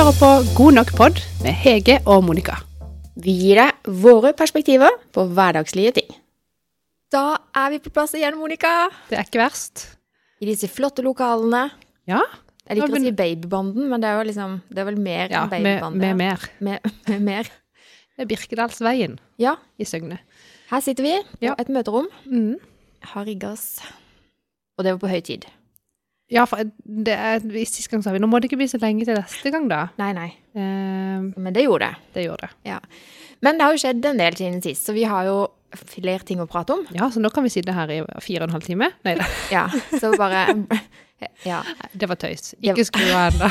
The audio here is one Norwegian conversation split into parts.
hører på God nok pod med Hege og Monica. Vi gir deg våre perspektiver på hverdagslige ting. Da er vi på plass igjen, Monica. Det er ikke verst. I disse flotte lokalene. Ja, Jeg liker men- å si babybanden, men det er jo liksom Det er vel mer ja enn med, med ja. mer. Med, med mer. Det er Birkedalsveien Ja, i Søgne. her sitter vi på Ja. et møterom. Mm. Har rigga oss. Og det var på høy tid. Ja, for det er, sist gang sa vi nå må det ikke bli så lenge til neste gang, da. Nei, nei. Uh, Men det gjorde det. det gjorde det. Men det har jo skjedd en del siden sist, så vi har jo flere ting å prate om. Ja, så nå kan vi sitte her i fire og en halv time. Nei da, Ja, så bare Ja. det var tøys. Ikke skru av ennå.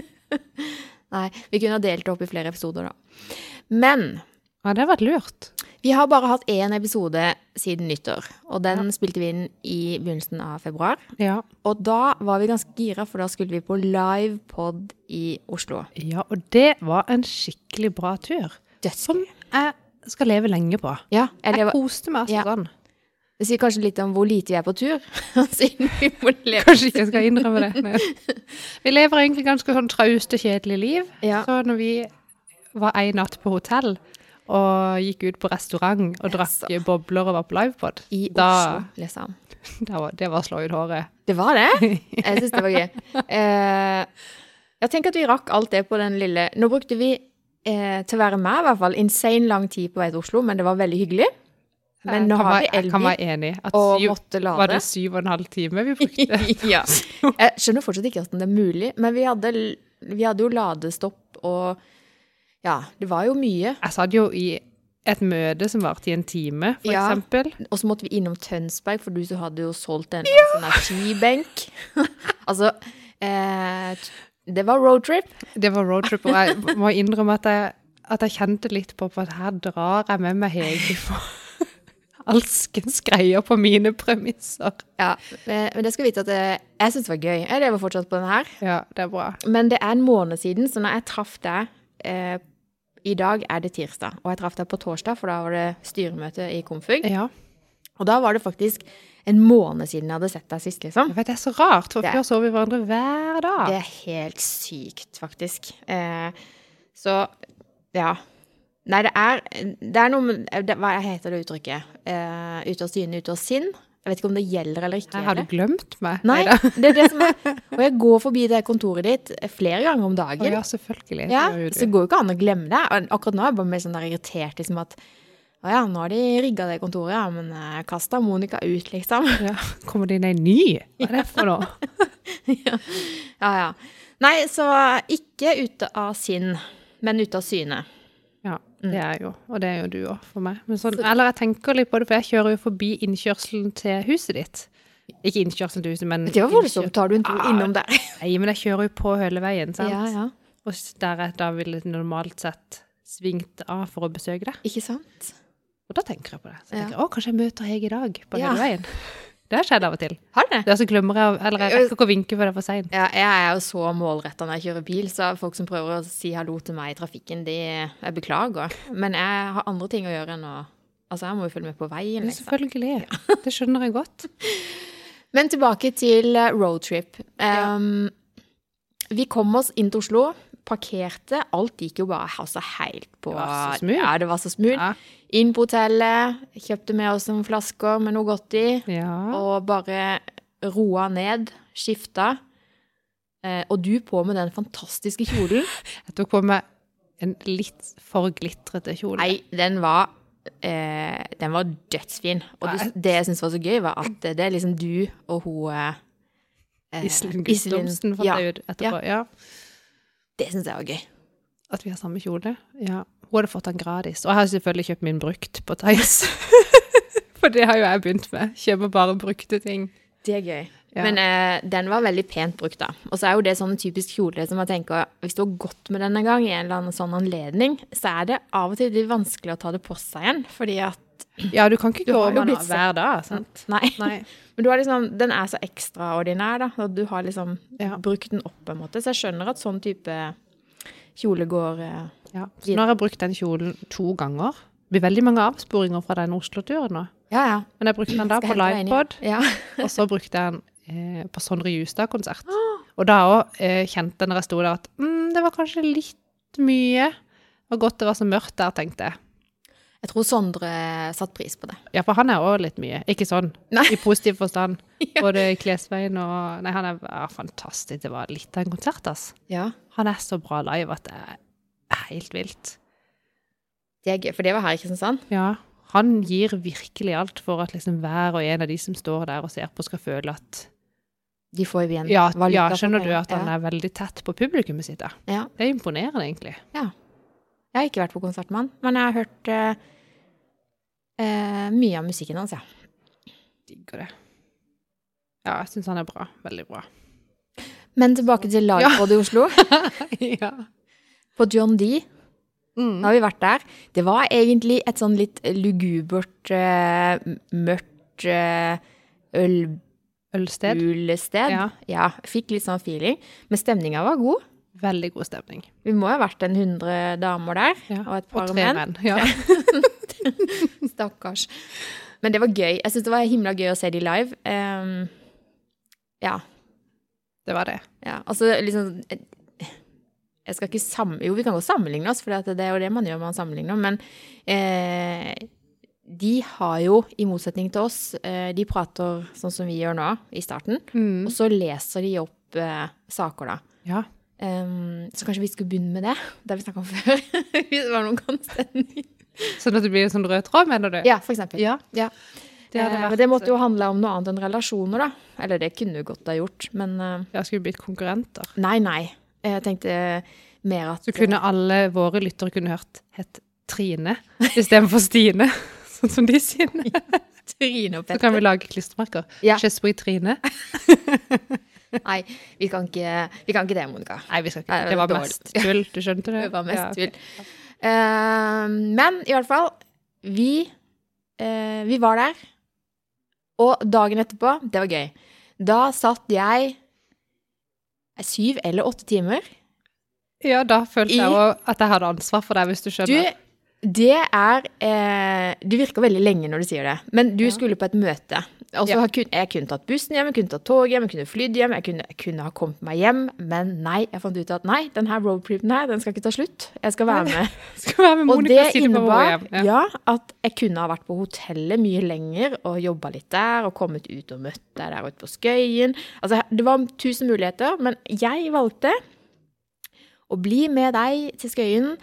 Nei, vi kunne ha delt det opp i flere episoder, da. Men Ja, det har vært lurt. Vi har bare hatt én episode siden nyttår, og den spilte vi inn i begynnelsen av februar. Ja. Og da var vi ganske gira, for da skulle vi på livepod i Oslo. ja, og det var en skikkelig bra tur. Som jeg skal leve lenge på. Ja, eller Jeg koste meg altså Ja. sånn. det sier kanskje litt om hvor lite vi er på tur, Kanskje ikke jeg skal innrømme det. Nei. Vi lever egentlig ganske sånn trauste, kjedelig liv. Ja. Så når vi var en natt på hotell og gikk ut på restaurant og drakk Jaså. bobler og var på livepod, i da, Oslo, liksom. da var, det var slå ut håret. Det var det? Jeg syns det var gøy. Uh, jeg tenker at vi rakk alt det på den lille Nå brukte vi, uh, til å være med, i hvert fall, insane lang tid på vei til Oslo, men det var veldig hyggelig. Men nå har vi elbil. Og måtte lade. var det syv og en halv time vi brukte? ja. Jeg skjønner fortsatt ikke hvordan det er mulig, men vi hadde, vi hadde jo ladestopp og Ja, det var jo mye. Jeg satt jo i et møte som varte i en time, for Ja. eksempel. Og så måtte vi innom Tønsberg, for du så hadde jo solgt en sånn her skibenk. altså eh, Det var roadtrip. Det var roadtrip, og jeg må innrømme at jeg, at jeg kjente litt på at her drar jeg med meg Hege for alskens greier på mine premisser. Ja, eh, men det skal vite at det, jeg syns det var gøy. Jeg lever fortsatt på den her. Ja, det er bra. Men det er en måned siden, så når jeg traff deg eh, I dag er det tirsdag, og jeg traff deg på torsdag, for da var det styremøte i Komfug. Ja, Og da var det faktisk en måned siden jeg hadde sett deg sist, liksom. jeg vet det er så rart, for før så vi hverandre hver dag. Det er helt sykt, faktisk. Eh, så ja. Nei, det er, det er noe med det, Hva heter det uttrykket? Eh, ute av syne, ute av sinn? Jeg vet ikke om det gjelder eller ikke. Har du glemt meg. Nei, det er det som er Og jeg går forbi det kontoret ditt flere ganger om Å dagen. ja, selvfølgelig. Ja, så det går jo ikke an å glemme det. Og Akkurat nå er jeg bare mer sånn irritert liksom at å ja, nå har de rigga det kontoret, ja, men uh, kasta Monica ut, liksom. Ja, kommer det inn ei ny? Hva er det for noe? ja, ja. Nei, så ikke ute av sinn, men ute av syne. Ja, det er jo, og det er jo du òg for meg. Men sånn, eller jeg tenker litt på det, for jeg kjører jo forbi innkjørselen til huset ditt. Ikke innkjørselen til huset, men Det var voldsomt. innkjør- Tar du en tur Ah, innom der? Nei, men jeg kjører jo på hele veien, sant? Ja, ja. Og der jeg da ville normalt sett svingt av for å besøke deg. Ikke sant? Og da tenker jeg på det. Så jeg Ja. tenker, å, kanskje jeg møter Hege i dag på Ja. hele veien. Det har skjedd av og til. Har det? Det er så glemmer jeg, eller jeg rekker ikke å vinke før det er for seint. Ja, jeg er jo så målretta når jeg kjører bil, så folk som prøver å si hallo til meg i trafikken, de Jeg beklager. Men jeg har andre ting å gjøre enn å Altså, jeg må jo følge med på veien, liksom. Selvfølgelig. Det skjønner jeg godt. Men tilbake til eh, roadtrip. Um, Vi kom oss inn til Oslo, parkerte. Alt gikk jo bare altså, helt på Det var så smooth. Ja, det var så smooth. Ja. Inn på hotellet, kjøpte med oss noen flasker med noe godt i, Ja. og bare roa ned, skifta. Eh, og du på med den fantastiske kjolen. Jeg tok på meg en litt for glitrete kjole. Nei, den var eh, Den var dødsfin. Og det, det jeg syntes var så gøy, var at det er liksom du og hun eh, Iselin. Guttormsen fant Ja, jeg ut etterpå. Ja. Det syns jeg var gøy. At vi har samme kjole. Ja. Hun hadde fått den gratis. Og jeg har selvfølgelig kjøpt min brukt på Theis. For det har jo jeg begynt med. Kjøper bare brukte ting. Det er gøy. Ja. Men eh, den var veldig pent brukt, da. Og så er jo det sånn typisk kjole som jeg tenker Hvis du har gått med den en gang i en eller annen sånn anledning, så er det av og til litt vanskelig å ta det på seg igjen. Fordi at Ja, du kan ikke gå med den hver dag, sant? Nei. Nei. Men du har liksom, den er så ekstraordinær, da. Og du har liksom Ja. brukt den opp, på en måte. Så jeg skjønner at sånn type kjole går eh, Ja. Så nå har jeg brukt den kjolen to ganger. Det blir veldig mange avsporinger fra den Oslo-turen nå. Ja, ja. Men jeg brukte den da på livepod, Ja. og så brukte jeg den eh, på Sondre Justad-konsert. Og da òg eh, kjente jeg når jeg sto der at mm, mm, det var kanskje litt mye. Var godt det var så mørkt der, tenkte jeg. Jeg tror Sondre satte pris på det. Ja, for han er òg litt mye. Ikke sånn, Nei. i positiv forstand. Ja. Både i klesveien og Nei, han er ja, fantastisk. Det var litt av en konsert, ass. Ja. Han er så bra live at det er helt vilt. Det er gøy, for det var her i Kristiansand. Ja. Han gir virkelig alt for at liksom hver og en av de som står der og ser på, skal føle at De får jo igjen Ja, valuta ja skjønner du at han er veldig tett på publikummet sitt? da? Ja. Det er imponerende, egentlig. Jeg har ikke vært på konsert med han, men jeg har hørt eh, eh, mye av musikken hans, ja. Digger det. Ja, jeg syns han er bra. Veldig bra. Men tilbake til livepod i Oslo. ja. På John D. Mm. Da har vi vært der. Det var egentlig et sånn litt lugubert, uh, mørkt eh, Ølsted. ølbulested. Ja. ja. Fikk litt sånn feeling. Men stemninga var god. Veldig god stemning. Vi må ha vært en hundre damer der, Ja. og et Og par tre menn. menn. Ja. Stakkars. Men det var gøy. Jeg syns det var himla gøy å se de live. Um, ja. Det var det. ja. Altså liksom Jeg skal ikke sam... Jo, vi kan godt sammenligne oss, for det er jo det man gjør man sammenligner, men eh, de har jo, i motsetning til oss, eh, de prater sånn som vi gjør nå, i starten, Mm. og så leser de opp eh, saker, da. Ja. Ehm, så kanskje vi skulle begynne med det, det vi snakka om før. Hvis det var noen konsenning. Sånn at det blir en sånn rød tråd, mener du? Ja, for eksempel. Ja. Ja. Det Eh, vært Men det måtte jo handle om noe annet enn relasjoner, da. Eller det kunne jo godt ha gjort, men uh... Ja, skulle blitt konkurrenter. nei, nei. Jeg tenkte mer at Så kunne alle våre lyttere kunne hørt het Trine istedenfor Stine. Sånn som de sier. Trine og Petter. Så kan vi lage klistremerker. Ja. Trine. Nei, vi kan ikke, vi kan ikke det, Monica. Nei, vi skal ikke. Det var mest tull. Du skjønte det? Det var mest Ja. tull. Eh, men i hvert fall, vi, uh, vi var der. Og dagen etterpå, det var gøy. Da satt jeg eh, syv eller åtte timer Ja, da følte I- jeg òg at jeg hadde ansvar for deg, hvis du Du, skjønner. det er eh, Du virker veldig lenge når du sier det, men du Ja. skulle på et møte. Og så Ja. Jeg kunne tatt bussen hjem, jeg kunne tatt tog hjem, jeg kunne flydd hjem, jeg kunne, jeg kunne ha kommet meg hjem, men nei, jeg fant ut at nei, denne roadtripen her, den skal ikke ta slutt. Jeg skal være med. Skal være med Og Monica det innebar hjem. ja. at jeg kunne ha vært på hotellet mye lenger og jobba litt der, og kommet ut og møtt deg der ute på Skøyen. Altså, det var tusen muligheter, men jeg valgte å bli med deg til Skøyen,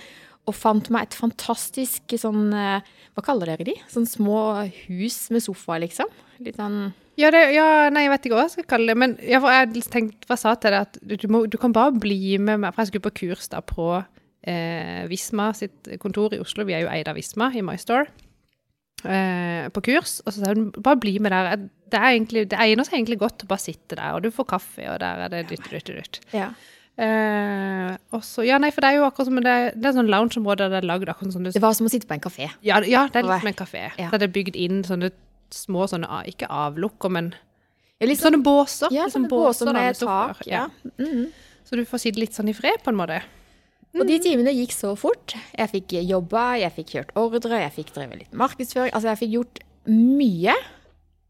og fant meg et fantastisk sånn eh, Hva kaller dere de? Sånn små hus med sofa, liksom? Litt sånn Ja, det, ja, nei, jeg vet ikke hva jeg skal kalle det, men jeg, jeg tenkte, hva sa til deg, at du, du, må, du kan bare bli med meg, for jeg skulle på kurs da på eh, Visma sitt kontor i Oslo, vi er jo eid av Visma i MyStore, eh, på kurs, og så sa hun, bare bli med der, det, er egentlig, det egner seg egentlig godt å bare sitte der, og du får kaffe, og der er det dytt, dytt, dytt. Ja. Eh, også, ja, nei, for det er jo akkurat som det, det er sånn loungeområde det er lagd akkurat sånn du Det var som å sitte på en kafé. ja, ja, det er litt som en kafé. Ja. Der det er bygd inn sånne små sånne, ikke avlukker, men Ja, litt sånn, sånne båser. ja, liksom sånne båser med tak. Ja. Mhm. Så du får sitte litt sånn i fred, på en måte. Og de timene gikk så fort. Jeg fikk jobba, jeg fikk kjørt ordre, jeg fikk drevet litt markedsføring. Altså, jeg fikk gjort mye.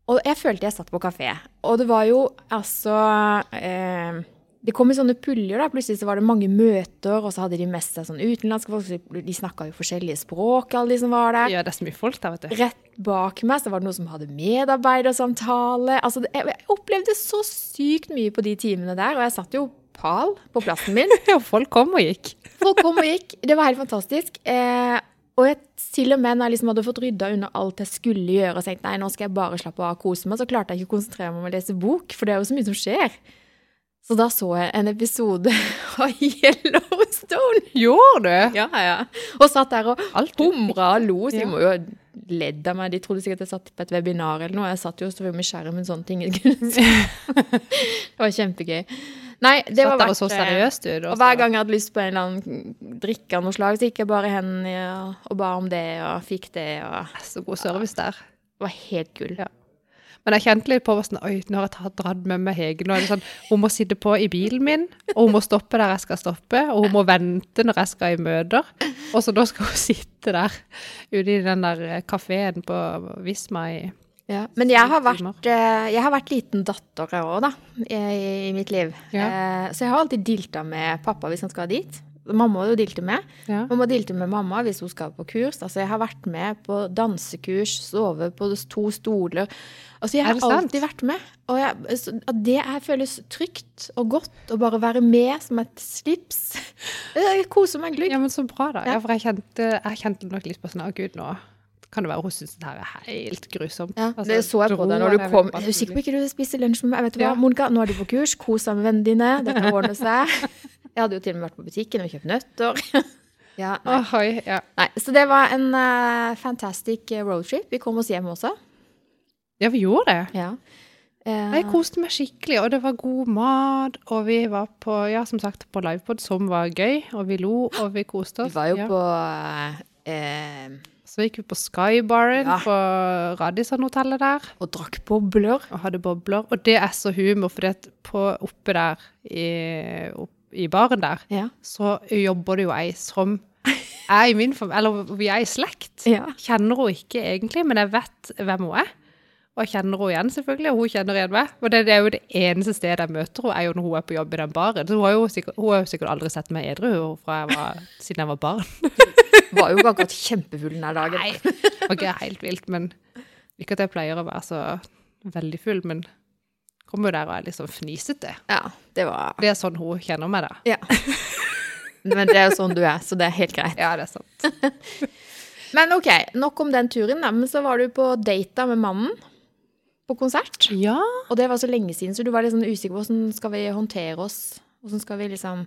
Og jeg følte jeg satt på kafé. Og det var jo altså eh, Det kom i sånne puljer, da. Plutselig så var det mange møter, og så hadde de mest seg sånn utenlandske folk. så De snakka jo forskjellige språk, alle de som var der. Ja, det er så mye folk der, vet du. Rett bak meg så var det noen som hadde medarbeidersamtale. Altså, jeg, opplevde så sykt mye på de timene der, og jeg satt jo pal på plassen min. Ja, folk kom og gikk. Folk kom og gikk. Det var helt fantastisk. Eh, og jeg, til og med når jeg liksom hadde fått rydda unna alt jeg skulle gjøre, og tenkte nei, nå skal jeg bare slappe av og kose meg, så klarte jeg ikke å konsentrere meg om å lese bok, for det er jo så mye som skjer. Så da så jeg en episode av Yellowstone. Gjorde du? Ja, ja. Og satt der og humra og lo, så de må jo ha ledd av meg. De trodde sikkert jeg satt på et webinar eller noe. Jeg satt jo og sto med skjermen, sånne ting. det var kjempegøy. Nei, det Satt var så verdt det. seriøst ut. Og hver gang jeg hadde lyst på en eller annen drikke av noe slag, så gikk jeg bare hen og ba om det, og fikk det, og Så god service der. det var helt gull. Ja. Men jeg kjente litt på sånn, oi, nå har jeg tatt, dratt med meg Hege. Nå er det sånn, hun må sitte på i bilen min, og hun må stoppe der jeg skal stoppe, og hun må vente når jeg skal i møter. Og så da skal hun sitte der ute i den der kafeen på Visma i Ja, men jeg har, vært, eh, jeg har vært liten datter òg, da, i, i mitt liv. Ja. Eh, Så jeg har alltid dilta med pappa hvis han skal dit. Mamma jo dilte med. Ja. Mamma dilte med mamma hvis hun skal på kurs. Altså, jeg har vært med på dansekurs, sove på to stoler. Altså, jeg har alltid vært med. Og jeg, så det her føles trygt og godt å bare være med som et slips. Jeg koser meg glugg. Ja, men så bra, da. Ja. Ja, for jeg kjente, jeg kjente nok litt på sånn Å, gud, nå kan det være hun syns det her er helt grusomt. Ja, Altså, det så jeg på deg når du kom. Jeg er sikker på ikke du spiser lunsj med meg. Vet du hva. Monica, nå er du på kurs. Kos deg med vennene dine. Dette ordner seg. Jeg hadde jo til og med vært på butikken og kjøpt nøtter. Ja, nei. Ohoi, ja. nei. Så det var en uh, fantastic eh, roadtrip. Vi kom oss hjem også. ja, vi gjorde det. Ja. Eh, Jeg koste meg skikkelig, og det var god mat, og vi var på, ja, som sagt, på livepod, som var gøy, og vi lo, og vi koste oss. vi var jo ja. på eh, Så gikk vi på Skybaren Ja. på Radisson-hotellet der, og drakk bobler. og hadde bobler, og det er så humor, for at på oppe der, i, opp, i baren der, Ja. så jobber det jo ei som er i min familie, eller vi er i slekt. Ja. Kjenner hun ikke egentlig, men jeg vet hvem hun er. Og jeg kjenner henne igjen, selvfølgelig, og hun kjenner igjen meg. Og det, det er jo det eneste stedet jeg møter henne, er jo når hun er på jobb i den baren. Så hun har jo sikkert, hun har jo sikkert aldri sett meg edru siden jeg var barn. Var jo akkurat kjempefull den dagen. Nei, det var ikke helt vilt, men ikke at jeg pleier å være så veldig full, men kommer jo der og er litt sånn fnisete. Ja, det var Det er sånn hun kjenner meg, da. Ja. Men det er jo sånn du er, så det er helt greit. Ja, det er sant. Men ok, nok om den turen, da. Men så var du på data med mannen på konsert. Ja, Og det var så lenge siden, så du var litt sånn usikker på hvordan skal vi håndtere oss? Hvordan skal vi liksom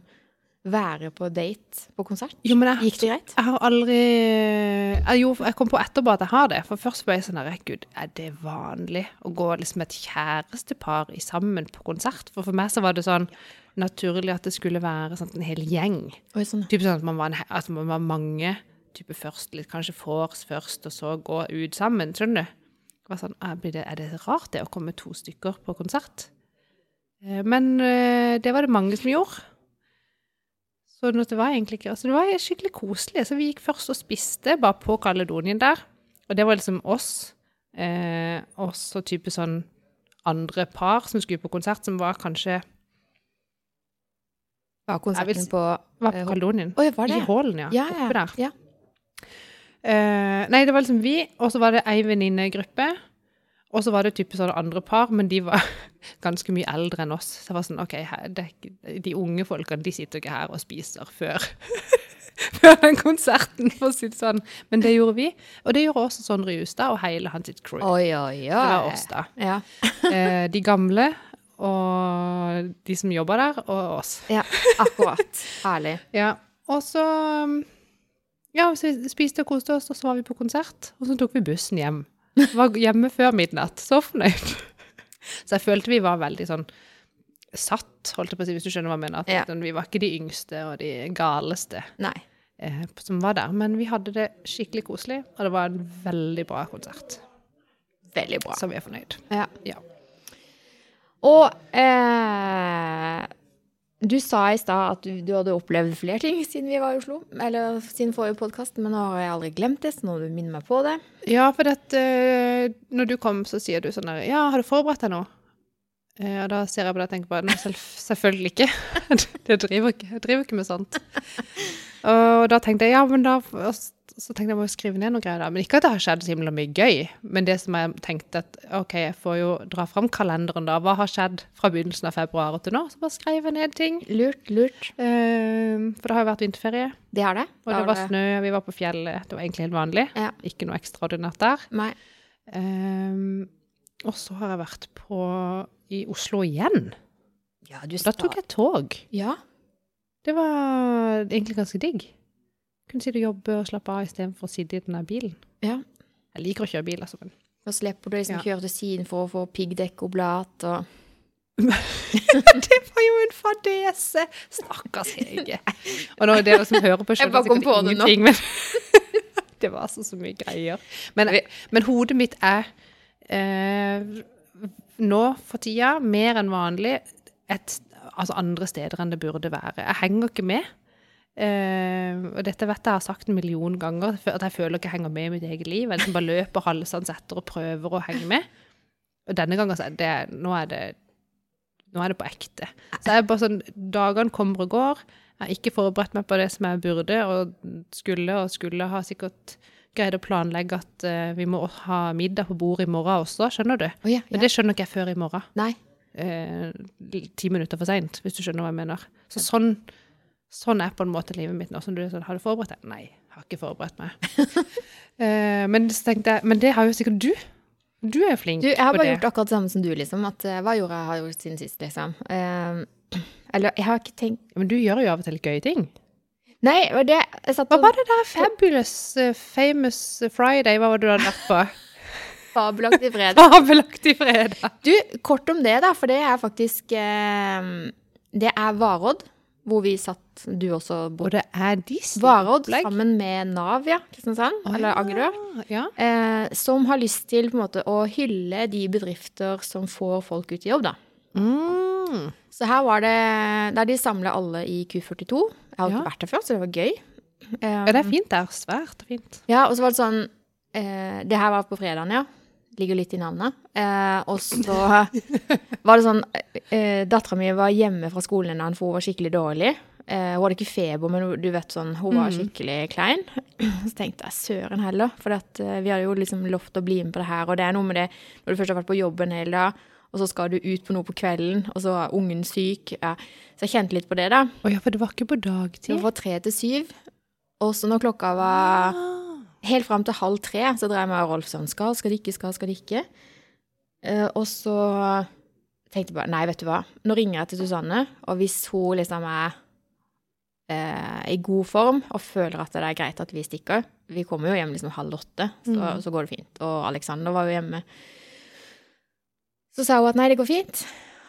være på date på konsert? jo, men jeg, Gikk det greit? jeg har aldri jeg, Jo, jeg kom på etterpå at jeg har det. For først ble jeg sånn Gud, er det vanlig å gå liksom et kjærestepar i sammen på konsert? For for meg så var det sånn naturlig at det skulle være sånn en hel gjeng. Oi, sånn. Typ sånn at man var, en, at man var mange type først, litt kanskje vors først, og så gå ut sammen, skjønner du? Var sånn, er, det, er det rart det å komme to stykker på konsert? Eh, Men eh, det var det mange som gjorde. Så det var egentlig ikke, altså det var skikkelig koselig. Så vi gikk først og spiste bare på Kaledonien der, og det var liksom oss, eh, og så type sånn andre par som skulle på konsert, som var kanskje, Var konserten vil på var Eh, på Kaledonien. Oh, var det? I hallen, ja. Ja, Oppe der. ja. Eh, nei, det var liksom vi, og så var det ei venninnegruppe. Og så var det type sånn andre par, men de var ganske mye eldre enn oss. Så jeg var sånn, ok, her, det, de unge folkene de sitter ikke her og spiser før, før den konserten, for å si det sånn. Men det gjorde vi. Og det gjorde også Sondre Justad og hele hans crew. Oi, oi, oi. Det var oss, da. Ja. Eh, de gamle og de som jobber der, og oss. ja, akkurat. Herlig. Ja, og så Ja, så spiste og koste oss, og så var vi på konsert. Og så tok vi bussen hjem. Var hjemme før midnatt. Så fornøyd. Så jeg følte vi var veldig sånn satt, holdt jeg på å si, hvis du skjønner hva jeg mener. At Ja. sånn, vi var ikke de yngste og de galeste eh, som var der. Men vi hadde det skikkelig koselig, og det var en veldig bra konsert. Veldig bra. Så vi er fornøyd. Ja. Ja. Og eh, du sa i stad at du, du hadde opplevd flere ting siden vi var i Oslo. Eller siden forrige podkast, men nå har jeg aldri glemt det, så nå må du minne meg på det. Ja, for at, uh, når du kom, så sier du sånn der Ja, har du forberedt deg nå? Uh, og da ser jeg på deg og tenker bare selv, selvfølgelig ikke. det driver ikke. Jeg driver ikke med sånt. Og da tenkte jeg ja, men da Så tenkte jeg må skrive ned noe greier da. Men ikke at det har skjedd så himla mye gøy, men det som jeg tenkte at OK, jeg får jo dra fram kalenderen da. Hva har skjedd fra begynnelsen av februar til nå? Så bare skrev jeg ned ting. Lurt, lurt. Uh, for det har jo vært vinterferie, Det har det. og det var snø, vi var på fjellet. Det var egentlig helt vanlig. Ja. Ikke noe ekstraordinært der. Nei. Uh, og så har jeg vært på i Oslo igjen. Ja, du Da tok jeg tog. Ja. Det var egentlig ganske digg. Kunne sitte og jobbe og slappe av istedenfor å sitte i den der bilen. ja. Jeg liker å kjøre bil, altså, men Da slipper du liksom Ja. kjøre til siden for å få piggdekkoblat og Det var jo en fadese! Stakkars Hege. Og nå dere som hører på, skjønner sikkert på det ingenting, men Det var altså så mye greier. Men, men hodet mitt er eh, nå for tida mer enn vanlig et, altså andre steder enn det burde være. Jeg henger ikke med. Eh, og dette vet jeg har sagt en million ganger, at jeg føler ikke jeg henger med i mitt eget liv. Jeg liksom bare løper halsende etter og prøver å henge med. Og denne gangen så er det, nå er det nå er det på ekte. Så jeg er bare sånn, Dagene kommer og går. Jeg har ikke forberedt meg på det som jeg burde, og skulle og skulle ha sikkert greid å planlegge at uh, vi må ha middag på bordet i morgen også, skjønner du? Oh, ja, ja. Men det skjønner ikke jeg før i morgen. Nei. Uh, ti minutter for seint, hvis du skjønner hva jeg mener. Så sånn, sånn er på en måte livet mitt nå. Som du sånn, Har du forberedt deg? Nei, jeg har ikke forberedt meg. uh, men, jeg, men det har jo sikkert du. Du er flink du, jeg har bare gjort akkurat det samme som du, liksom. At, uh, hva gjorde jeg har gjort siden sist, liksom? Uh, eller jeg har ikke tenkt Men du gjør jo av og til gøye ting. Nei, det Hva var det der Fabulous uh, Famous Friday? Hva var det du hadde vært på? Fabelaktig fredag. Fabelaktig fredag. Du, kort om det, da, for det er faktisk Det er Varodd hvor vi satt du også bor. Og det er disse Varodd sammen med Nav, ja, Kristiansand, oh, eller Agder, ja. eh, som har lyst til på en måte å hylle de bedrifter som får folk ut i jobb, da. Mm. Så her var det Der de samla alle i Q42. Jeg ja. ikke vært der før, så det var gøy. Um, ja, det er fint der. Svært fint. Ja, og så var det sånn eh, Det her var på fredagen, ja ligger litt i navnet. Eh, og så var det sånn eh, Dattera mi var hjemme fra skolen en for hun var skikkelig dårlig. Eh, hun hadde ikke feber, men du vet sånn, hun var mm. skikkelig klein. Så tenkte jeg søren heller, for at, uh, vi hadde jo liksom lovt å bli med på det her. Og det er noe med det når du først har vært på jobb en hel dag, og så skal du ut på noe på kvelden, og så er ungen syk. Ja. Så jeg kjente litt på det, da. Å ja, for det var ikke på dagtid? Det var tre til syv. Og så når klokka var ah helt fram til halv tre så drev jeg og Rolf sånn Skal, skal det ikke, skal, skal det ikke? Uh, og så tenkte jeg bare Nei, vet du hva. Nå ringer jeg til Susanne, og hvis hun liksom er uh, i god form og føler at det er greit at vi stikker Vi kommer jo hjem liksom halv åtte, så, mm. så går det fint. Og Alexander var jo hjemme. Så sa hun at nei, det går fint.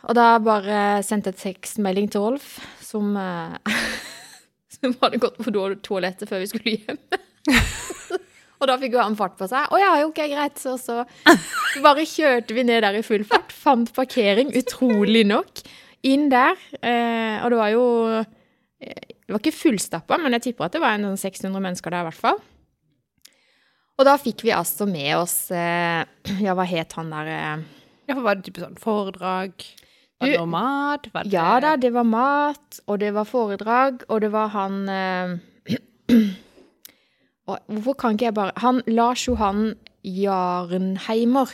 Og da bare sendte jeg tekstmelding til Rolf som, eh, som hadde gått på toalettet før vi skulle hjem. Og da fikk jo han fart på seg. Å ja, ok, greit. Så, så bare kjørte vi ned der i full fart. Fant parkering, utrolig nok. Inn der. Eh, og det var jo eh, Det var ikke fullstappa, men jeg tipper at det var en 600 sånn mennesker der i hvert fall. Og da fikk vi altså med oss eh, Ja, hva het han der eh? Ja, for Var det type sånn foredrag? Var det noe mat? Det... Ja da, det var mat, og det var foredrag, og det var han eh, Hvorfor kan ikke jeg bare Han Lars Johan Jarnheimer.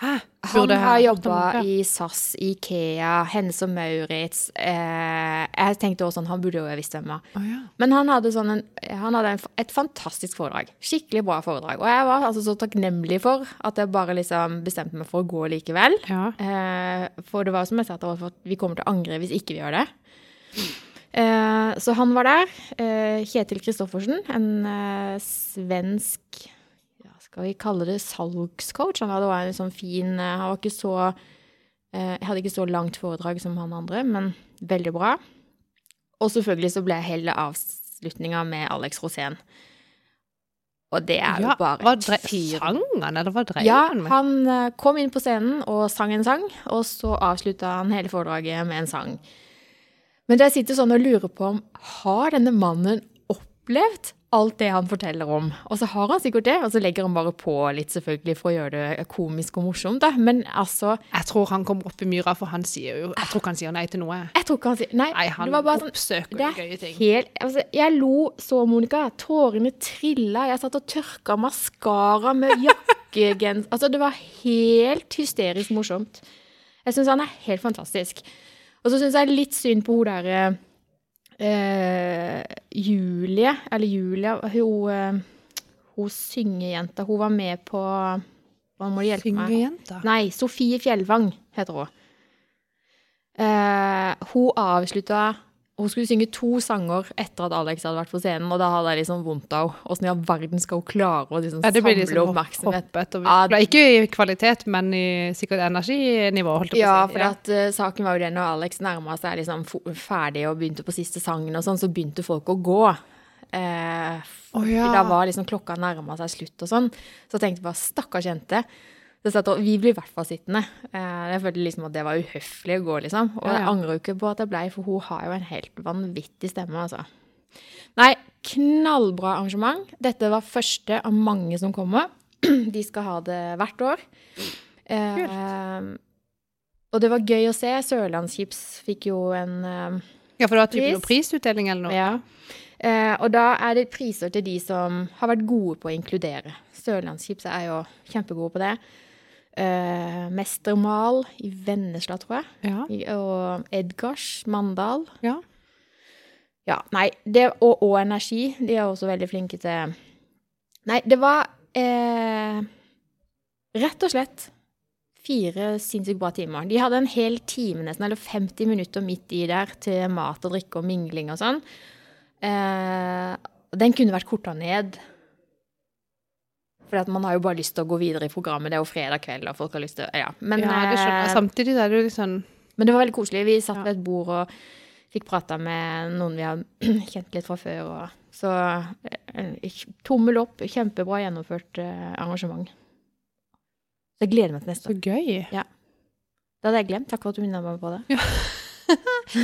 Hæ? Han har jobba i SAS, Ikea, Hennes og Maurits eh, Jeg tenkte også sånn, Han burde jo visst hvem var. Oh, ja. Men han hadde, sånn en, han hadde en, et fantastisk foredrag. Skikkelig bra foredrag. Og jeg var altså så takknemlig for at jeg bare liksom bestemte meg for å gå likevel. Ja. Eh, for det var som jeg sa, at vi kommer til å angre hvis ikke vi gjør det. Eh, så han var der. Eh, Kjetil Kristoffersen, en eh, svensk Skal vi kalle det salgscoach? Han hadde en sånn fin Han var ikke så Jeg hadde ikke så langt foredrag som han andre, men veldig bra. Og selvfølgelig så ble hele avslutninga med Alex Rosén. Og det er jo ja, bare hva fyr. Sang han, eller hva dreier ja, han med? Han kom inn på scenen og sang en sang, og så avslutta han hele foredraget med en sang. Men jeg sitter sånn og lurer på om har denne mannen opplevd alt det han forteller om? Og så har han sikkert det, og så legger han bare på litt selvfølgelig for å gjøre det komisk og morsomt. da. Men altså Jeg tror han kommer opp i myra, for han sier jo Jeg tror ikke han sier nei til noe. Jeg tror ikke han sier Nei, nei han det var bare sånn, gøye ting. Helt, altså, jeg lo så, Monica. Tårene trilla. Jeg satt og tørka maskara med jakkegens... altså, det var helt hysterisk morsomt. Jeg syns han er helt fantastisk. Og så syns jeg litt synd på hun derre eh, Julie, eller Julia Hun, eh, hun syngejenta. Hun var med på Hva må du hjelpe meg? Syngejenta? Nei, Sofie Fjellvang heter hun. Eh, hun avslutta hun skulle synge to sanger etter at Alex hadde vært på scenen, og da hadde jeg liksom vondt av henne. Åssen i all verden skal hun klare å liksom ja, samle liksom oppmerksomhet? Hoppet, og ja, ikke i kvalitet, men i sikkert energinivå, holdt jeg på å si. Ja, for at, uh, saken var jo det når Alex nærma seg liksom ferdig og begynte på siste sangen og sånn, så begynte folk å gå. Eh, oh, ja. Da var liksom klokka nærma seg slutt og sånn. Så jeg tenkte bare stakkars jente. Så vi blir i hvert fall sittende. Eh, jeg følte liksom at det var uhøflig å gå, liksom. Og jeg angrer jo ikke på at jeg blei, for hun har jo en helt vanvittig stemme, altså. Nei, knallbra arrangement. Dette var første av mange som kommer. De skal ha det hvert år. Eh, og det var gøy å se. Sørlandschips fikk jo en eh, Ja, for det var typen Pris. prisutdeling eller noe? Ja. Eh, og da er det priser til de som har vært gode på å inkludere. Sørlandschips er jo kjempegode på det. Eh, Mestermal i Vennesla, tror jeg. Ja. I- Og Edgars Mandal. ja. Ja, nei, det, og, og energi. De er også veldig flinke til Nei, det var uh, rett og slett fire sinnssykt bra timer. De hadde en hel time nesten, eller 50 minutter midt i der til mat og drikke og mingling og sånn. Uh, den kunne vært korta ned. For man har jo bare lyst til å gå videre i programmet. Det er jo fredag kveld, og folk har lyst til Ja. Men, ja, det skjønner jeg. eh, Samtidig er det jo litt sånn men det var veldig koselig. Vi satt ved et bord og fikk prata med noen vi har kjent litt fra før. Og, så eh, tommel opp. Kjempebra gjennomført eh, arrangement. Så jeg gleder meg til neste så gøy. gøy. Det hadde jeg glemt. Takk for at du minnet meg på det.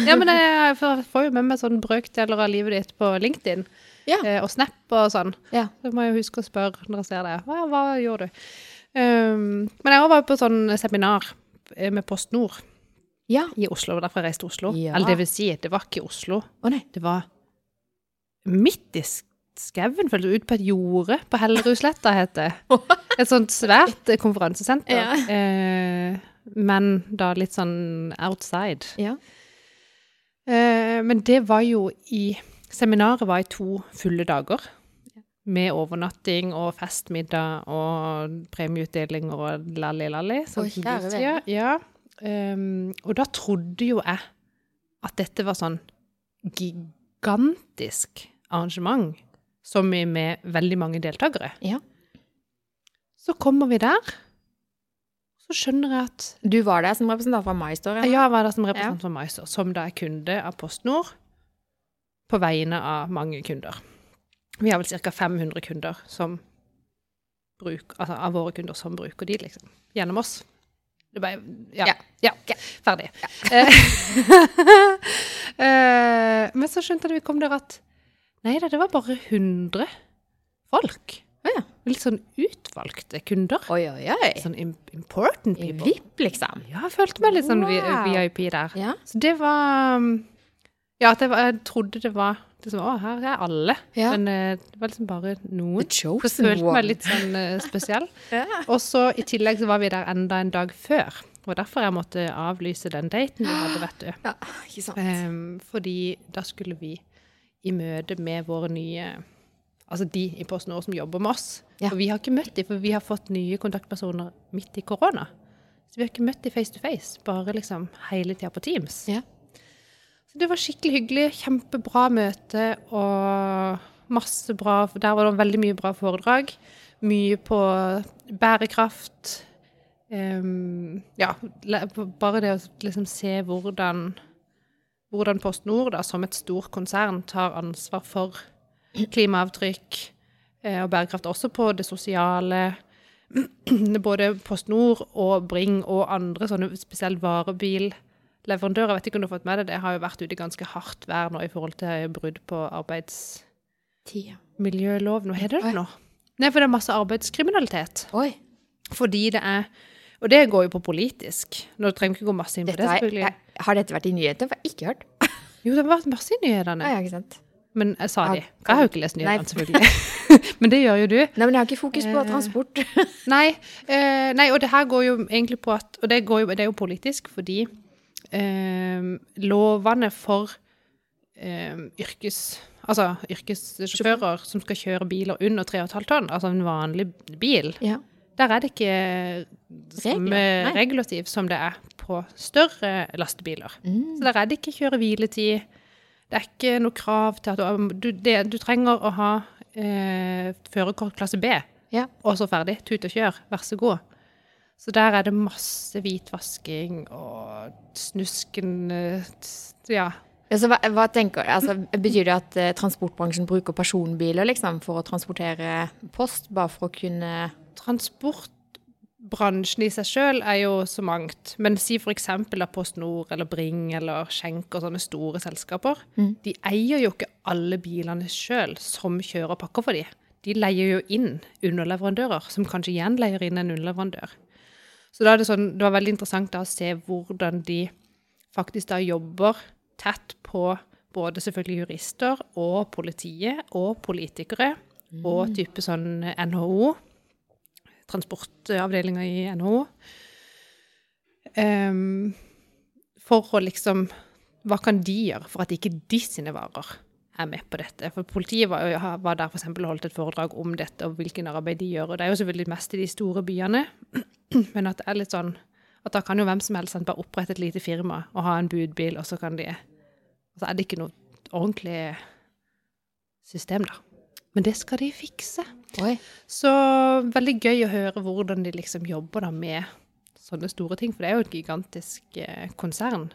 Ja, men jeg får får jo med meg sånn brøkdeler av livet ditt på LinkedIn Ja. eh, og Snap og sånn. Ja. Så må jeg huske å spørre når jeg ser det. Hva, hva gjorde du? Um, men jeg var på sånn seminar eh, med Post Nord Ja. i Oslo. Derfor jeg reiste til Oslo. Ja. Eller det vil si, det var ikke Oslo. Å nei. Det var midt i sk- skauen, følte jeg, ut på et jorde på Hellerudsletta, het det. Et sånt svært eh, konferansesenter. Ja. Eh, men da litt sånn outside. Ja. Eh, men det var jo i Seminaret var i to fulle dager. Med overnatting og festmiddag og premieutdeling og lalli-lalli. Å, kjære vene. Ja. Um, og da trodde jo jeg at dette var sånn gigantisk arrangement, som i med veldig mange deltakere. Ja. Så kommer vi der, så skjønner jeg at Du var der som representant fra MyStore? ja, jeg var der som representant for MyStore, som da er kunde av PostNord, på vegne av mange kunder. Vi har vel ca. 500 kunder som bruk, altså av våre kunder som bruker de, liksom. Gjennom oss. Det bare, ja, Ja. ja, Ja. ferdig. Eh, men så skjønte vi kom der at nei da, det var bare 100 folk. Ja. Litt sånn utvalgte kunder. Oi, oi, oi. Sånn important important I people. VIP, liksom. Ja, jeg følte meg litt sånn Wow. VIP der. Så det var um, Ja, jeg, var, jeg trodde det var liksom, Å, her er alle. Ja. Men eh, det var liksom bare noen. Jeg følte meg litt sånn eh, spesiell. Ja. Og så i tillegg så var vi der enda en dag før. Og derfor jeg måtte avlyse den daten vi hadde, vet du. ja, ikke sant. Um, fordi da skulle vi i møte med våre nye Altså de i Posten PostNord som jobber med oss. Ja. For vi har ikke møtt dem, for vi har fått nye kontaktpersoner midt i korona. Så vi har ikke møtt dem face to face, bare liksom hele tida på Teams. Ja. Så det var skikkelig hyggelig, kjempebra møte og masse bra Der var det veldig mye bra foredrag. Mye på bærekraft. Um, ja, bare det å liksom se hvordan, hvordan PostNord da, som et stort konsern tar ansvar for klimaavtrykk eh, og bærekraft, også på det sosiale. Både PostNord og Bring og andre sånne spesielt varebilleverandører. Jeg vet ikke om du har fått med deg det, har jo vært ute i ganske hardt vær nå i forhold til brudd på arbeidsmiljøloven. Hva heter det nå? Nei, for det er masse arbeidskriminalitet. Oi. Fordi det er Og det går jo på politisk. Nå trenger vi ikke gå masse inn på Dette det, har, selvfølgelig. jeg, har dette vært i nyhetene? For jeg har ikke hørt. Jo, det har vært masse i nyhetene. Ja, ikke sant. Men jeg sa de. Jeg har jo ikke lest nyhetene, selvfølgelig. Men det gjør jo du. Nei, men jeg har ikke fokus på Eh, transport. Nei, eh, nei, og det her går jo egentlig på at Og det, går jo, det er jo politisk fordi eh, lovene for eh, yrkes... Altså yrkessjåfører som skal kjøre biler under 3,5 tonn, altså en vanlig bil, Ja. der er det ikke samme regulativ som det er på større lastebiler. Mm. Så der er det ikke kjøre-hviletid. Det er ikke noe krav til at du, du, det, du trenger å ha eh, førerkort klasse B, Ja. og så ferdig. Tut og kjør, vær så god. Så der er det masse hvitvasking og snusken Ja. Så hva, hva tenker altså, Betyr det at eh, transportbransjen bruker personbiler liksom, for å transportere post, bare for å kunne Transportbransjen i seg sjøl er jo så mangt. Men si eksempel da Post Nord eller Bring eller Schenk og sånne store selskaper. Mm. De eier jo ikke alle bilene sjøl som kjører pakker for de. De leier jo inn underleverandører, som kanskje igjen leier inn en underleverandør. Så da er det sånn, det var veldig interessant da å se hvordan de faktisk da jobber tett på både selvfølgelig jurister og politiet og politikere og type sånn NHO, transportavdelinga i NHO, um, for å liksom Hva kan de gjøre for at ikke de sine varer er med på dette? For politiet var, var der eksempel og holdt et foredrag om dette og hvilken arbeid de gjør. Og det er jo selvfølgelig mest i de store byene, men at det er litt sånn at da kan jo hvem som helst sant, bare opprette et lite firma og ha en budbil, og så kan de så er det ikke noe ordentlig system, da. Men det skal de fikse. Oi. Så veldig gøy å høre hvordan de liksom jobber da med sånne store ting, for det er jo et gigantisk eh, konsern.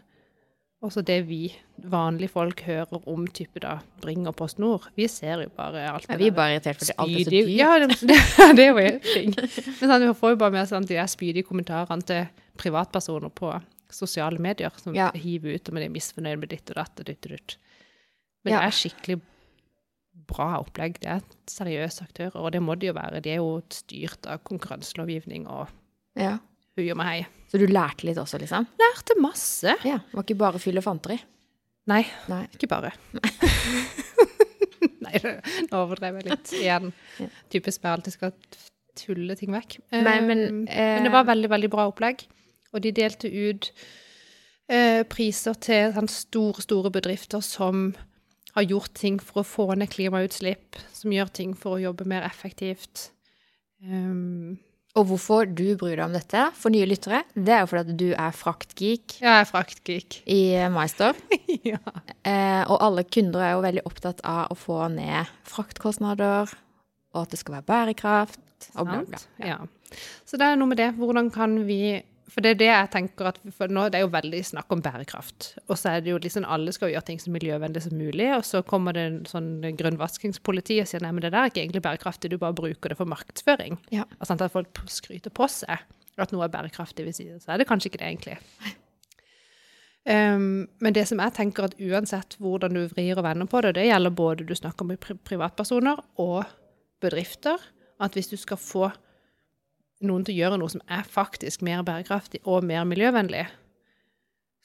Også det vi vanlige folk hører om type da Bring og Post Nord, vi ser jo bare alt Er vi bare irritert fordi alt er så dyrt? Ja, det, det, det er jo en ting. Men sånn, vi får jo bare med sånn, de spydige kommentarene til privatpersoner på sosiale medier, som Ja. hiver ut om de er misfornøyd med ditt og datt og ditt og ditt. Men Ja. det er skikkelig bra opplegg. Det er seriøse aktører, og det må de jo være. De er jo styrt av konkurranselovgivning og Ja. hui og meg. Så du lærte litt også, liksom? Lærte masse. Ja. Det var ikke bare fyll og fanteri? Nei, Nei. ikke bare. Nei, nå overdrev jeg litt igjen. Ja. Typisk meg alltid skal tulle ting vekk. Men- men, Um, eh, men det var veldig, veldig bra opplegg. Og de delte ut eh, priser til sånn store, store bedrifter som har gjort ting for å få ned klimautslipp, som gjør ting for å jobbe mer effektivt. Um, Og hvorfor du bryr deg om dette for nye lyttere, det er jo fordi at du er fraktgeek jeg er fraktgeek. i MyStore. ja. Eh, og alle kunder er jo veldig opptatt av å få ned fraktkostnader, og at det skal være bærekraft, og bla, bla. Sant? Ja. Så det er noe med det. Hvordan kan vi For det er det jeg tenker at For nå det er jo veldig snakk om bærekraft. Og så er det jo liksom alle skal gjøre ting så miljøvennlig som mulig, og så kommer det en sånn grønnvaskingspoliti og sier nei, men det der er ikke egentlig bærekraftig, du bare bruker det for markedsføring. Ja. Og at folk skryter på seg at noe er bærekraftig, hvis så er det kanskje ikke det egentlig. Um, men det som jeg tenker at uansett hvordan du vrir og vender på det, det gjelder både du snakker med privatpersoner og bedrifter, at hvis du skal få noen til å gjøre noe som er faktisk mer bærekraftig og mer miljøvennlig,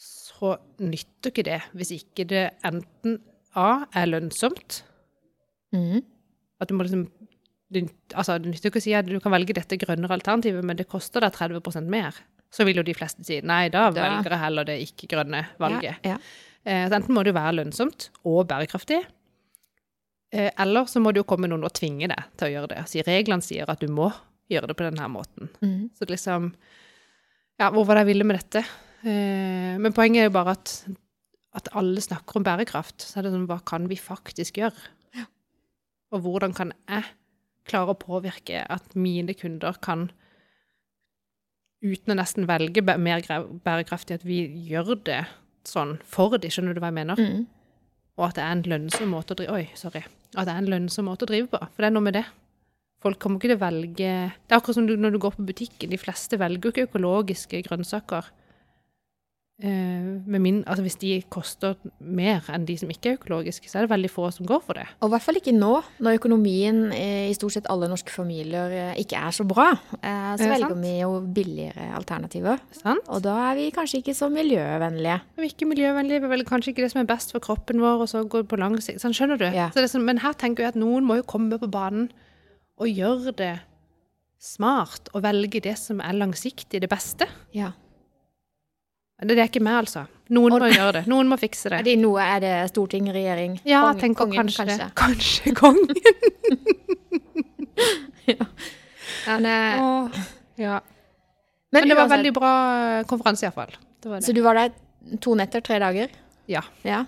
så nytter ikke det hvis ikke det enten A er lønnsomt, mm. at du må liksom altså, det nytter ikke å si at du kan velge dette grønnere alternativet, men det koster deg 30% mer. Så vil jo de fleste si nei, da, Da- velger jeg heller det ikke-grønne valget. Ja, ja. Eh, så enten må det jo være lønnsomt og bærekraftig, eh, eller så må det jo komme noen og tvinge deg til å gjøre det. Altså, reglene sier at du må gjøre det på denne måten. Mm. Så liksom Ja, hvor var det jeg ville med dette? Eh, men poenget er jo bare at, at alle snakker om bærekraft. Så er det sånn, hva kan vi faktisk gjøre? Og hvordan kan jeg klare å påvirke at mine kunder kan, uten å nesten velge mer bærekraftig, at vi gjør det sånn for de, skjønner du hva jeg mener? Mm. Og at det er en lønnsom måte å drive Oi, sorry. At det er en lønnsom måte å drive på. For det er noe med det. Folk kommer ikke til å velge Det er akkurat som du, når du går på butikken. De fleste velger jo ikke økologiske grønnsaker. Eh, med min, altså hvis de koster mer enn de som ikke er økologiske, så er det veldig få som går for det. Og i hvert fall ikke nå, når økonomien i stort sett alle norske familier eh, ikke er så bra. Eh, Så velger vi jo billigere alternativer. Sant? Og da er vi kanskje ikke så miljøvennlige. Vi er ikke miljøvennlige, vi velger kanskje ikke det som er best for kroppen vår, og så går det på lang sikt. Sånn, skjønner du? Ja. Så det er sånn, men her tenker jeg at noen må jo komme på banen og gjøre det smart, og velge det som er langsiktig det beste. Ja. Det er ikke meg, altså. Noen må gjøre det. Noen må fikse Er det. nå noe, er det storting, regjering? Ja, Kongen- jeg kongen, kanskje det. Kanskje kongen. Ja, det- Åh, ja. Men, Men det var uansett, veldig bra konferanse, iallfall. Så du var der to netter, tre dager? Ja. Ja.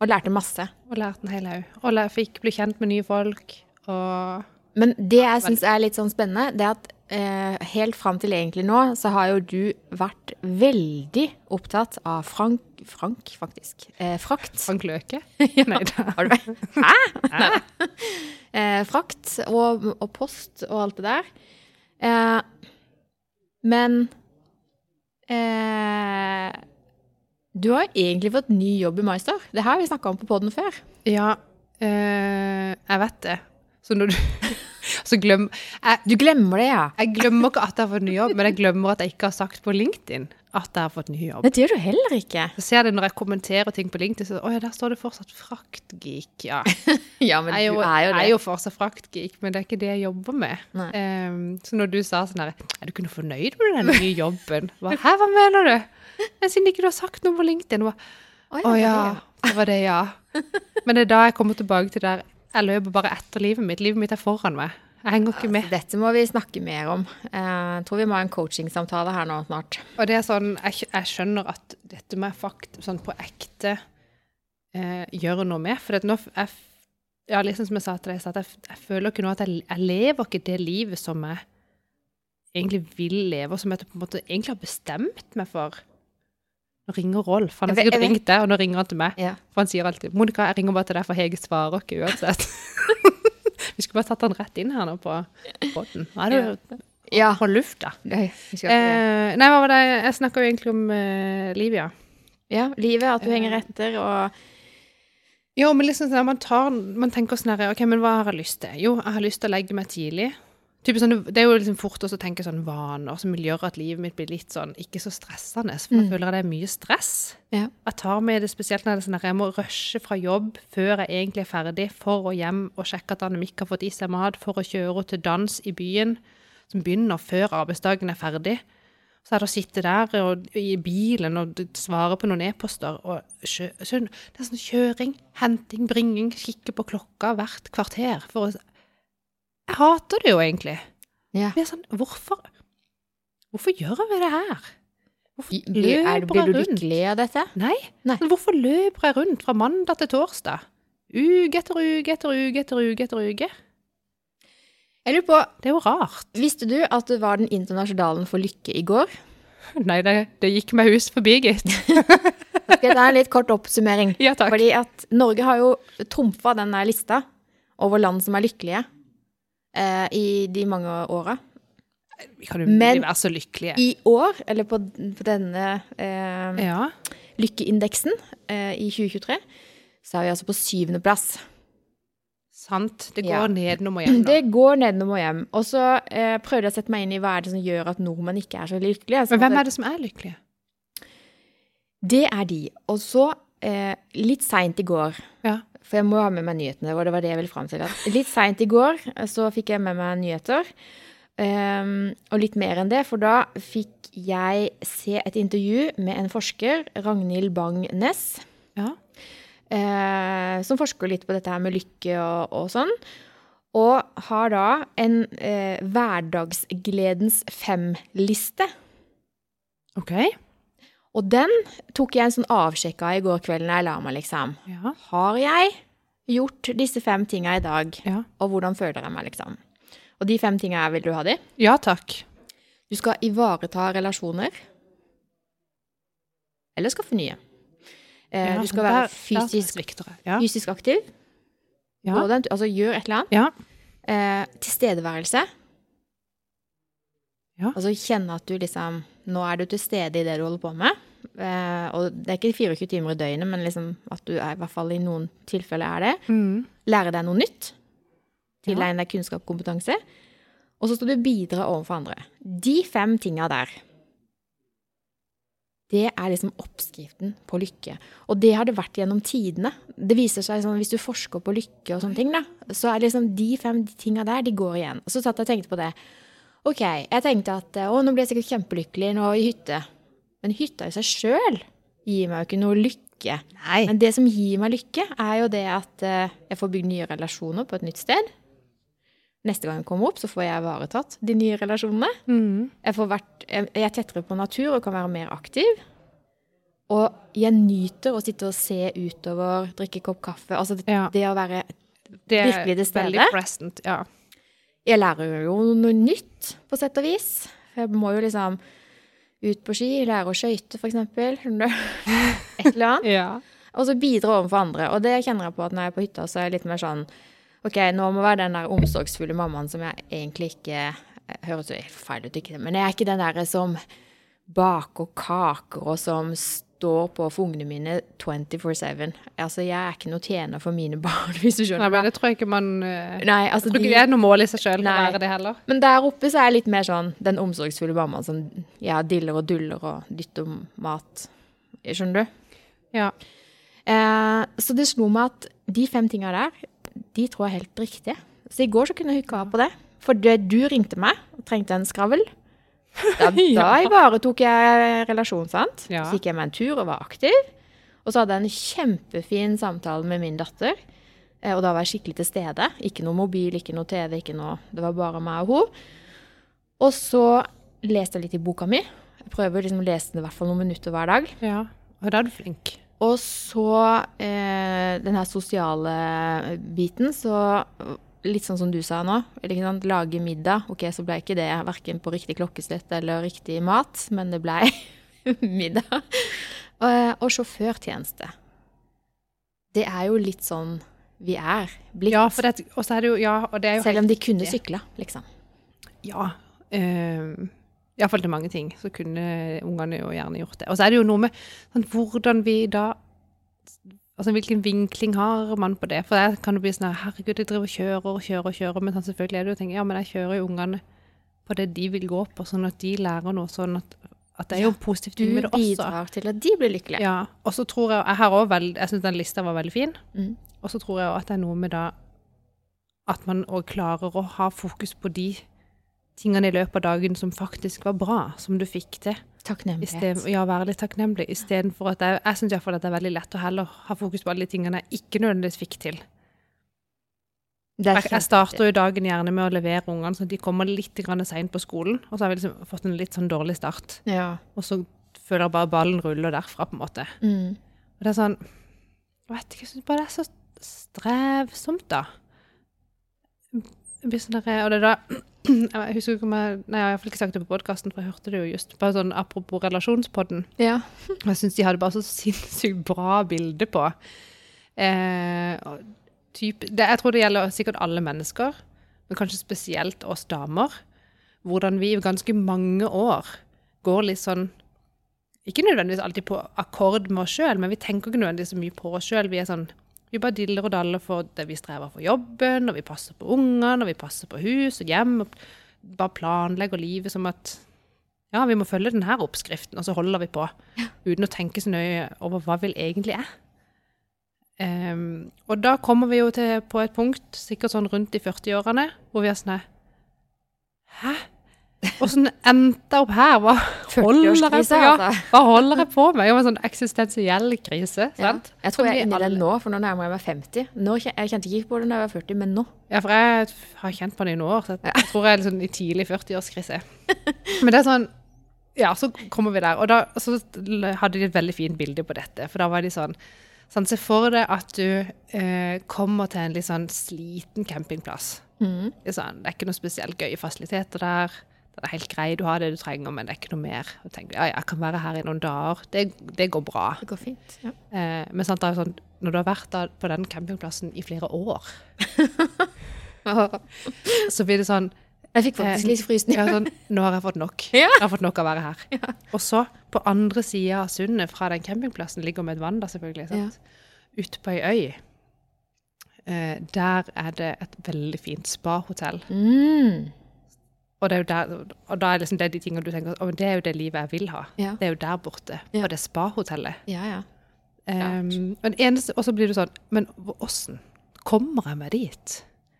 Og lærte masse. Og lærte en hel haug. Og fikk bli kjent med nye folk. Og Men det jeg syns er litt sånn spennende, det er at eh, helt fram til egentlig nå, så har jo du vært veldig opptatt av Frank Frank, faktisk. Eh, frakt. Frank Løke. Ja. Nei da. Har du Hæ? Nei. Eh, frakt og, og post og alt det der. Eh, Men eh, du har egentlig fått ny jobb i Meister. Det her har vi snakka om på poden før. Ja, eh, jeg vet det. Så når du Så glem jeg, Du glemmer det, ja. jeg glemmer ikke at jeg har fått ny jobb, men jeg glemmer at jeg ikke har sagt på LinkedIn at jeg har fått ny jobb. Det gjør du heller ikke. Så ser jeg det når jeg kommenterer ting på LinkedIn, så å ja, der står det fortsatt fraktgeek. Ja, Ja, men jeg du er jo jeg er jo fortsatt fraktgeek, men det er ikke det jeg jobber med. Ehm, så når du sa sånn her Er du ikke noe fornøyd med den nye jobben? Hva, Hæ, hva mener du? Men siden ikke du har sagt noe på LinkedIn. Hva, Å oh, ja, det det var det, ja. Men det er da jeg kommer tilbake til der jeg løper bare etter livet mitt. Livet mitt er foran meg. Jeg henger ikke med. med. Dette må vi snakke mer om. Eh, Jeg tror vi må ha en coachingsamtale her nå snart. Og det er sånn, jeg, jeg skjønner at dette må jeg fakt, sånn på ekte eh, gjøre noe med. For nå, jeg, ja, liksom som jeg sa til deg, jeg, jeg føler ikke nå at jeg, jeg lever ikke det livet som jeg egentlig vil leve, og som jeg på en måte egentlig har bestemt meg for. Nå ringer Rolf. Han har sikkert ringt deg, og nå ringer han til meg. Ja. For han sier alltid 'Monica, jeg ringer bare til deg, for Hege svarer ikke uansett'. Vi skulle bare tatt han rett inn her nå på båten. Nå er det Ja. på lufta. Nei. Eh, nei, hva var det? Jeg snakka jo egentlig om uh, Livia. ja, livet, at du henger etter, og Jo, men liksom sånn, man, tar, man tenker sånn her, ok, men hva har jeg lyst til? Jo, jeg har lyst til å legge meg tidlig. Sånn, det er jo liksom fort å tenke sånn vaner som vil gjøre at livet mitt blir litt sånn, ikke så stressende, for jeg Mm. føler at det er mye stress. Ja. Jeg tar med det spesielt når det er sånn at jeg må rushe fra jobb før jeg egentlig er ferdig, for å hjem og sjekke at Annemik har fått i seg mat, for å kjøre henne til dans i byen, som begynner før arbeidsdagen er ferdig. Så er det å sitte der og, i bilen og svare på noen e-poster. og kjø, skjønn, Det er sånn kjøring, henting, bringing, kikke på klokka hvert kvarter. For å, jeg hater det jo egentlig. Ja. Det er sånn, hvorfor, hvorfor gjør vi det her? Hvorfor Blir, er, løper blir du lykkelig av dette? Nei. Nei. Men hvorfor løper jeg rundt fra mandag til torsdag? Uke etter uke etter uke etter uke etter uke. Jeg lurer på, Det er jo rart. Visste du at det var den internasjonalen for lykke i går? Nei, det, det gikk meg hus forbi, gitt. Skal jeg ta en litt kort oppsummering? Ja, takk. Fordi at Norge har jo trumfa den der lista over land som er lykkelige eh, i de mange åra. Vi kan jo Men- være så lykkelige. I år, eller på, på denne eh, Ja. lykkeindeksen eh, i 2023, så er vi altså på syvendeplass. Sant. Det Ja. går nedenom og hjem nå. Det går nedenom og hjem. Og så eh, prøvde jeg å sette meg inn i hva er det som gjør at nordmenn ikke er så lykkelige. Så Men hvem er det som er lykkelige? Det er de. Og så, eh, litt seint i går Ja. For jeg må ha med meg nyhetene, og det var det jeg ville fram til. Litt seint i går eh, så fikk jeg med meg nyheter. Um, og litt mer enn det, for da fikk jeg se et intervju med en forsker, Ragnhild Bang-Ness, Ja. uh, som forsker litt på dette her med lykke og, og sånn. Og har da en uh, hverdagsgledens fem-liste. OK. Og den tok jeg en sånn avsjekk av i går kveld når jeg la meg, liksom. Ja. Har jeg gjort disse fem tinga i dag, Ja, og hvordan føler jeg meg, liksom? Og de fem tinga vil du ha de? ja takk. Du skal ivareta relasjoner. Eller skaffe nye. Eh, Ja, du skal være der fysisk, der fysisk aktiv. Den, altså gjør et eller annet. ja. Eh, tilstedeværelse. Ja. Altså kjenne at du liksom Nå er du til stede i det du holder på med. Eh, og det er ikke 24 timer i døgnet, men liksom at du er, i hvert fall i noen tilfeller er det. Mm. lære deg noe nytt. Tilegne deg kunnskap og kompetanse. Og så skal du bidra overfor andre. De fem tinga der, det er liksom oppskriften på lykke. Og det har det vært gjennom tidene. Det viser seg sånn, Hvis du forsker på lykke og sånne ting, da, så er det liksom de fem tinga der, de går igjen. Og så satt jeg og tenkte på det. Ok, jeg tenkte at å, nå blir jeg sikkert kjempelykkelig nå i hytte. Men hytta i seg sjøl gir meg jo ikke noe lykke. Nei. Men det som gir meg lykke, er jo det at eh, jeg får bygd nye relasjoner på et nytt sted. Neste gang jeg kommer opp, så får jeg ivaretatt de nye relasjonene. Mm. Jeg, får vært, jeg, jeg er tettere på natur og kan være mer aktiv. Og jeg nyter å sitte og se utover, drikke kopp kaffe. Altså det, Ja. det å være Det virkelig til stede. present. Ja. Jeg lærer jo noe nytt, på sett og vis. For jeg må jo liksom ut på ski, lære å skøyte, eksempel. Et eller annet. ja. Og så bidra overfor andre. Og det kjenner jeg på at når jeg er på hytta, så er jeg litt mer sånn OK, nå må jeg være den der omsorgsfulle mammaen som jeg egentlig ikke det høres jo helt feil ut, ikke men jeg er ikke den derre som baker kaker og som står på for ungene mine 24-7. Altså, jeg er ikke noe tjener for mine barn, hvis du skjønner. Nei, men det tror jeg ikke man eh, Nei, altså tror de, det er noe mål i seg sjøl å være det heller. Men der oppe så er jeg litt mer sånn den omsorgsfulle mammaen som ja, diller og duller og dytter mat. Skjønner du? Ja. Eh, så det slo meg at de fem tinga der, de tror jeg er helt riktige. Så i går så kunne jeg hooka av på det. For det, du ringte meg og trengte en skravl. Da, da ivaretok jeg relasjonen, sant. Ja. Så gikk jeg meg en tur og var aktiv. Og så hadde jeg en kjempefin samtale med min datter. Eh, Og da var jeg skikkelig til stede. Ikke noe mobil, ikke noe TV, ikke noe Det var bare meg og hun. Og så leste jeg litt i boka mi. Jeg prøver liksom å lese den i hvert fall noen minutter hver dag. ja. Og da er du flink. Og så eh, den her sosiale biten, så litt sånn som du sa nå, ikke sant, lage middag. Ok, så ble ikke det verken på riktig klokkeslett eller riktig mat, men det ble middag. Og, og sjåførtjeneste. Det er jo litt sånn vi er blitt. Ja, for det, og så er det jo, ja, og det er jo selv om de kunne sykle, liksom. Ja. Øh, Iallfall til mange ting. Så kunne ungene jo gjerne gjort det. Og så er det jo noe med sånn, hvordan vi da Altså hvilken vinkling har man på det? For der kan det bli sånn her, herregud, jeg driver og kjører og kjører og kjører, men sånn, selvfølgelig er det jo tenker, tenke ja, men jeg kjører jo ungene på det de vil gå på, sånn at de lærer noe, sånn at, at det er jo positivt. positiv Du med det også. bidrar til at de blir lykkelige. Ja, og så tror jeg, jeg har også veld, jeg syns den lista var veldig fin, Mm. og så tror jeg også at det er noe med da, at man òg klarer å ha fokus på de tingene i løpet av dagen som faktisk var bra, som du fikk til. Takknemlighet. ja, være litt takknemlig, istedenfor at jeg, jeg synes iallfall at det er veldig lett å heller ha fokus på alle de tingene jeg ikke nødvendigvis fikk til. Jeg, jeg starter jo dagen gjerne med å levere ungene, så de kommer litt seint på skolen, og så har vi liksom fått en litt sånn dårlig start. Ja. Og så føler jeg bare ballen ruller derfra, på en måte. Mm. Og det er sånn Jeg vet ikke, jeg syns bare det er så strevsomt, da. Sånn og det da Jeg husker ikke om jeg Nei, jeg har iallfall ikke sagt det på podkasten, for jeg hørte det jo just. Bare sånn apropos relasjonspodden. ja. Jeg syns de hadde bare så sinnssykt bra bilde på. Eh, typ, det, jeg tror det gjelder sikkert alle mennesker, men kanskje spesielt oss damer. Hvordan vi i ganske mange år går litt sånn Ikke nødvendigvis alltid på akkord med oss sjøl, men vi tenker ikke nødvendigvis så mye på oss sjøl. Vi er sånn vi bare diller og daller for det vi strever for jobben, og vi passer på ungene, og vi passer på hus og hjem. og Bare planlegger livet som at ja, vi må følge denne oppskriften, og så holder vi på. Uten å tenke så nøye over hva vil egentlig er. Um, og da kommer vi jo til på et punkt, sikkert sånn rundt i 40-årene, hvor vi er sånn Hæ? Åssen endte jeg opp her? Hva holder jeg på, ja, altså. hva holder jeg på med? Var en sånn eksistensiell krise, Ja. Jeg tror jeg er inni den nå, for nå nærmer jeg meg 50. Nå, jeg kjente ikke på det da jeg var 40, men nå. Ja, for jeg har kjent på det i noen år, så jeg, ja. tror jeg er liksom i tidlig 40-årskrise. Men det er sånn, ja, så kommer vi der, og da så hadde de et veldig fint bilde på dette, for da var de sånn, sånn se for deg at du eh, kommer til en litt sånn sliten campingplass. Mm. Det er, sånn, det er ikke noe spesielt gøye fasiliteter der, det er helt greit, du har det du trenger, men det er ikke noe mer. Og tenker, ja, jeg kan være her i noen dager, det, det går bra. Det går fint. Ja. Eh, men sant, det er sånn, når du har vært da på den campingplassen i flere år, så blir det sånn, Jeg fikk faktisk Eh, litt frysninger. ja, sånn, nå har jeg fått nok. Ja. Jeg har fått nok av å være her. Og så, på andre sida av sundet fra den campingplassen, ligger med et vann da selvfølgelig, sant? Ja. Ute på ei øy. Eh, der er det et veldig fint spahotell. Mm. Og, det er jo der, og da er liksom det de tingene du tenker, «Å, det er jo det livet jeg vil ha. Ja. Det er jo der borte, på det spahotellet. ja, ja. Um, og så blir du sånn, men åssen kommer jeg meg dit?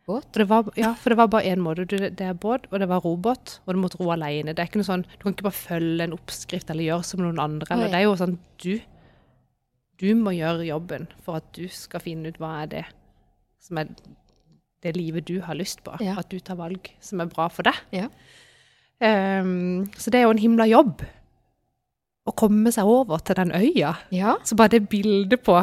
Båt? For det var, ja, for det var bare én måte. Det er båt, og det var robåt, og du måtte ro alene. Det er ikke noe sånn, Du kan ikke bare følge en oppskrift eller gjøre som noen andre. Eller, det er jo sånn du, du må gjøre jobben for at du skal finne ut hva er det som er det livet du har lyst på. Ja. At du tar valg som er bra for deg. Ja. Um, så det er jo en himla jobb å komme seg over til den øya. Ja. Så bare det bildet på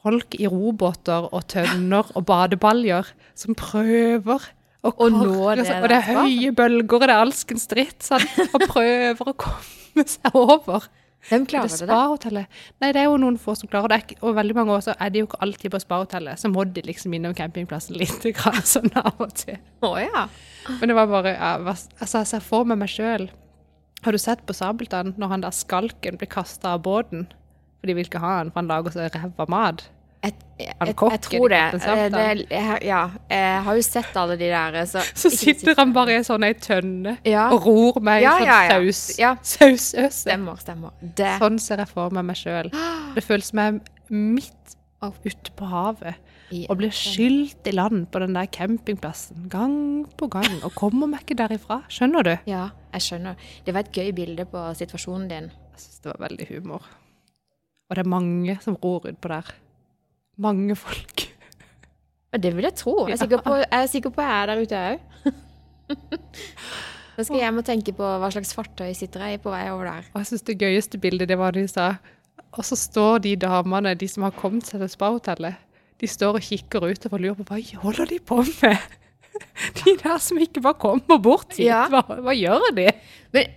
folk i robåter og tønner og badebaljer som prøver å og, nå det Og det er høye bølger, og det er alskens dritt, sant? Og prøver å komme seg over. Hvem klarer det? spahotellet. Nei, det er jo noen få som klarer det. Og veldig mange år så er de jo ikke alltid på spahotellet. Så må de liksom innom campingplassen litt grann sånn av og til. Oh, ja. Men det var bare ja, hva- Altså, jeg ser for meg meg sjøl. Har du sett på Sabeltann når han der skalken blir kasta av båten? For de vil ikke ha han, for han lager så ræva mat. Jeg, jeg, jeg, jeg tror det. Eh, det ja, jeg har jo sett alle de der, så Så sitter han bare i en sånn ei tønne Ja. og ror med Ja, en sånn saus. Ja. Sausøse. Stemmer, stemmer. Det Sånn ser jeg for meg meg sjøl. Det føles som jeg er midt ute på havet og blir skylt i land på den der campingplassen gang på gang og kommer meg ikke derifra. Skjønner du? Ja, jeg skjønner. Det var et gøy bilde på situasjonen din. Jeg syns det var veldig humor. Og det er mange som ror utpå der. Mange folk. Det vil jeg tro. Jeg er sikker på jeg er, sikker på jeg er der ute òg. Nå skal jeg hjem og tenke på hva slags fartøy sitter jeg i på vei over der. Og jeg syns det gøyeste bildet, det var de sa Og så står de damene, de som har kommet seg til spahotellet, de står og kikker utover og lurer på hva holder de på med? De der som ikke bare kommer bort hit, Ja. hva, hva gjør de? Men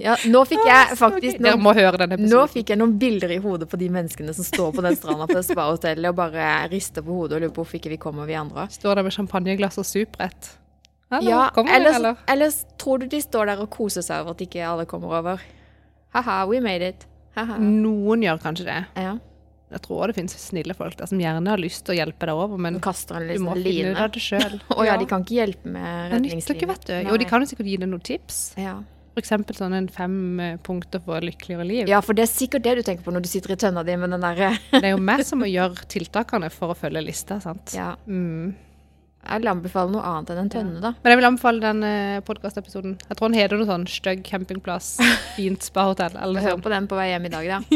ja, nå fikk jeg faktisk. Dere noen, må høre den Nå fikk jeg noen bilder i hodet på de menneskene som står på den stranda på spahotellet og bare rister på hodet og lurer på hvorfor ikke vi kommer, vi andre. Står der med champagneglass og suprett. Eller, Ja, kommer ellers, eller? ellers tror du de står der og koser seg over at ikke alle kommer over. Haha, we made it. Haha. Noen gjør kanskje det. Ja. Jeg tror det finnes snille folk der som gjerne har lyst til å hjelpe deg over, men De du må line. finne ut av det sjøl. Å ja, de kan ikke hjelpe med Det nytter ikke, vet du. Jo, de kan jo sikkert gi deg noen tips. Ja. Eksempel sånn en fem eh, punkter for lykkeligere liv. ja, for det er sikkert det du tenker på når du sitter i tønna di med den derre Det er jo meg som må gjøre tiltakene for å følge lista, sant. Ja. Mm. Jeg vil anbefale noe annet enn en tønne, da. Men jeg vil anbefale den eh, podkastepisoden. Jeg tror den heter noe sånn 'Stygg campingplass, fint spahotell' eller Hør sånn. på den på vei hjem i dag, da.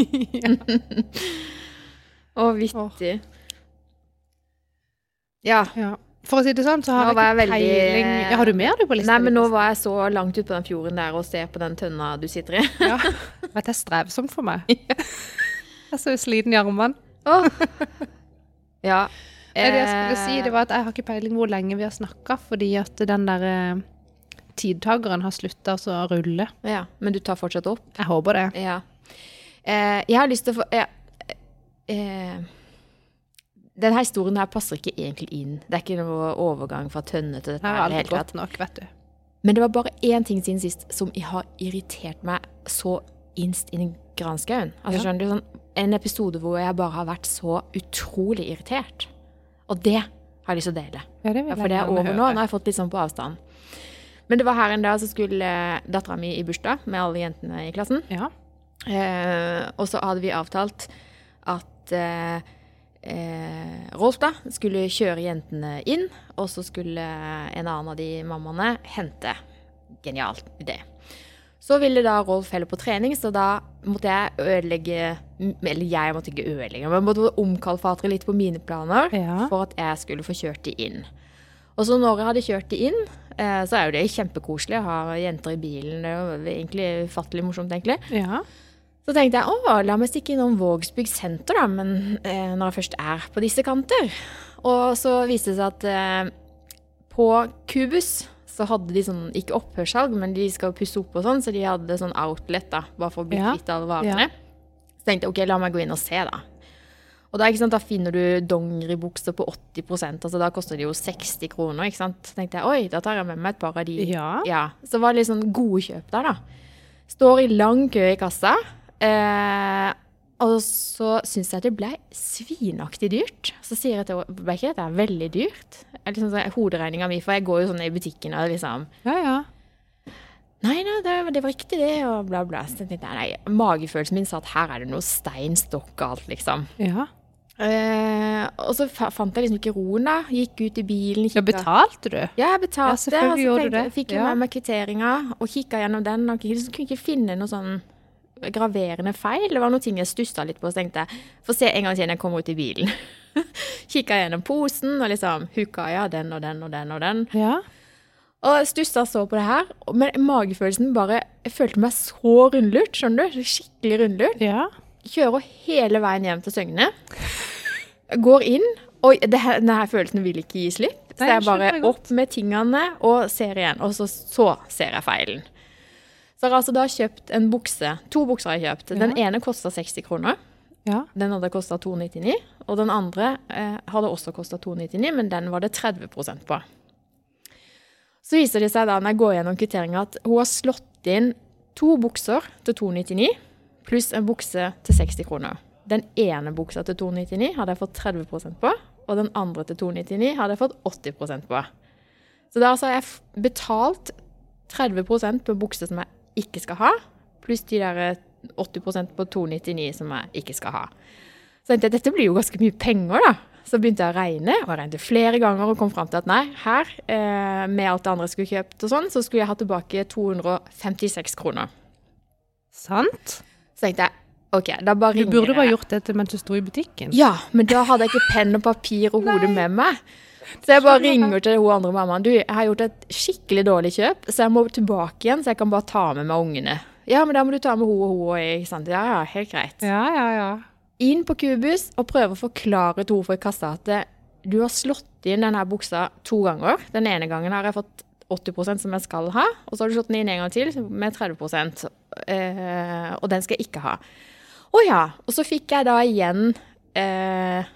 Å, vittig. Ja. Ja. For å si det sånn, så har Nå jeg ikke jeg veldig- peiling ja, Har du mer du på lista? Nei, men nå var jeg så langt ute på den fjorden der og ser på den tønna du sitter i. Ja. Vet det er strevsomt for meg. Jeg er så sliten i armene. Oh. Ja. Eh. Det jeg skulle si, det Eh, var at jeg har ikke peiling hvor lenge vi har snakka, fordi at den der eh, tidtakeren har slutta å rulle. Ja, men du tar fortsatt opp? Jeg håper det. Ja. Eh, jeg har lyst til å få ja, eh, Denne historien her passer ikke egentlig inn. Det er ikke noe overgang fra tønne til dette. Her er det alt hele godt nok, vet du. Men det var bare én ting siden sist som har irritert meg så innst inn i granskauen. Altså, Ja. skjønner du, sånn, en episode hvor jeg bare har vært så utrolig irritert. Og det har jeg lyst til å dele. Ja, det Ja, for det er over nå. Nå har jeg fått litt sånn på avstand. Men det var her en dag så skulle dattera mi i bursdag med alle jentene i klassen. Ja. Eh, og så hadde vi avtalt at eh, eh, Rolf da skulle kjøre jentene inn, og så skulle en annen av de mammaene hente. Genial idé. Så ville da Rolf heller på trening, så da måtte jeg ødelegge Eller jeg måtte ikke ødelegge, men jeg måtte omkalfatre litt på mine planer Ja. for at jeg skulle få kjørt de inn. Og så når jeg hadde kjørt de inn, eh, så er jo det kjempekoselig å ha jenter i bilen. Det er jo egentlig ufattelig morsomt, egentlig. ja. Så tenkte jeg å, la meg stikke innom Vågsbygd senter, da, men eh, når jeg først er på disse kanter. Og så viste det seg at eh, på Kubus så hadde de sånn, ikke opphørssalg, men de skal pusse opp og sånn, så de hadde sånn outlet, da, bare for å bli Ja, kvitt alle varene. Så tenkte jeg ok, la meg gå inn og se, da. Og da, ikke sant, da finner du dongeribukser på 80 altså da koster de jo 60 kroner, ikke sant. Så tenkte jeg oi, da tar jeg med meg et par av de. Ja. Ja, så var det litt sånn gode kjøp der, da. Står i lang kø i kassa. Eh, og så syns jeg det ble svinaktig dyrt. Så sier jeg til ble ikke dette veldig dyrt? Er Liksom sånn, Hoderegninga mi, for jeg går jo sånn i butikken og liksom Ja, ja. Nei, nei, det, det var riktig det, og bla, bla. Så tenkte jeg, nei, magefølelsen min sa at her er det noe stein stokk galt, liksom. ja. Eh, og så fant jeg liksom ikke roen, da. Gikk ut i bilen, Ja, betalte du? ja, jeg betalte, Ja, selvfølgelig og så gjorde du det. fikk jo Ja. med meg kvitteringa og kikka gjennom den. Og liksom kunne ikke finne noe sånn graverende feil. Det var noen ting jeg stussa litt på, og tenkte få se en gang til jeg kommer ut i bilen. kikka gjennom posen og liksom hooka ja, den og den og den og den. Ja. Og stussa så på det her, men magefølelsen bare Jeg følte meg så rundlurt, skjønner du? Skikkelig rundlurt. Ja. Kjører hele veien hjem til Søgne. Går inn, og her, denne her følelsen vil ikke gi slipp. Så jeg bare opp med tingene og ser igjen, og så, så ser jeg feilen. Så har jeg altså da kjøpt en bukse. To bukser har jeg kjøpt. Den Ja. ene kosta 60 kroner. Ja. Den hadde kosta 299. Og den andre eh, hadde også kosta 299, men den var det 30% på. Så viser det seg da når jeg går gjennom kvitteringa, at hun har slått inn to bukser til 299 pluss en bukse til 60 kroner. Den ene buksa til 299 hadde jeg fått 30% på, og den andre til 299 hadde jeg fått 80% på. Så da altså har jeg betalt 30 på en bukse som jeg ikke skal ha, pluss de der 80% på 299 som jeg ikke skal ha. Så tenkte jeg dette blir jo ganske mye penger, da. Så begynte jeg å regne, og jeg regnet flere ganger og kom fram til at nei, her, eh, med alt det andre jeg skulle kjøpt og sånn, så skulle jeg ha tilbake 256 kroner. Sant? Så tenkte jeg OK, da bare ringer jeg. Du burde bare jeg. gjort dette mens du sto i butikken. Ja, men da hadde jeg ikke penn og papir og hodet med meg. Så jeg bare ringer til hun andre mammaen. Du, jeg har gjort et skikkelig dårlig kjøp, så jeg må tilbake igjen, så jeg kan bare ta med meg ungene. Ja, men da må du ta med hun og hun og jeg, ikke sant. Ja, ja, helt greit. Ja, ja, ja. inn på Kubus og prøve å forklare til henne for kassa at du har slått inn denne buksa to ganger. Den ene gangen har jeg fått 80% som jeg skal ha, og så har du slått den inn en gang til med 30 eh, og den skal jeg ikke ha. Å ja. Og så fikk jeg da igjen eh,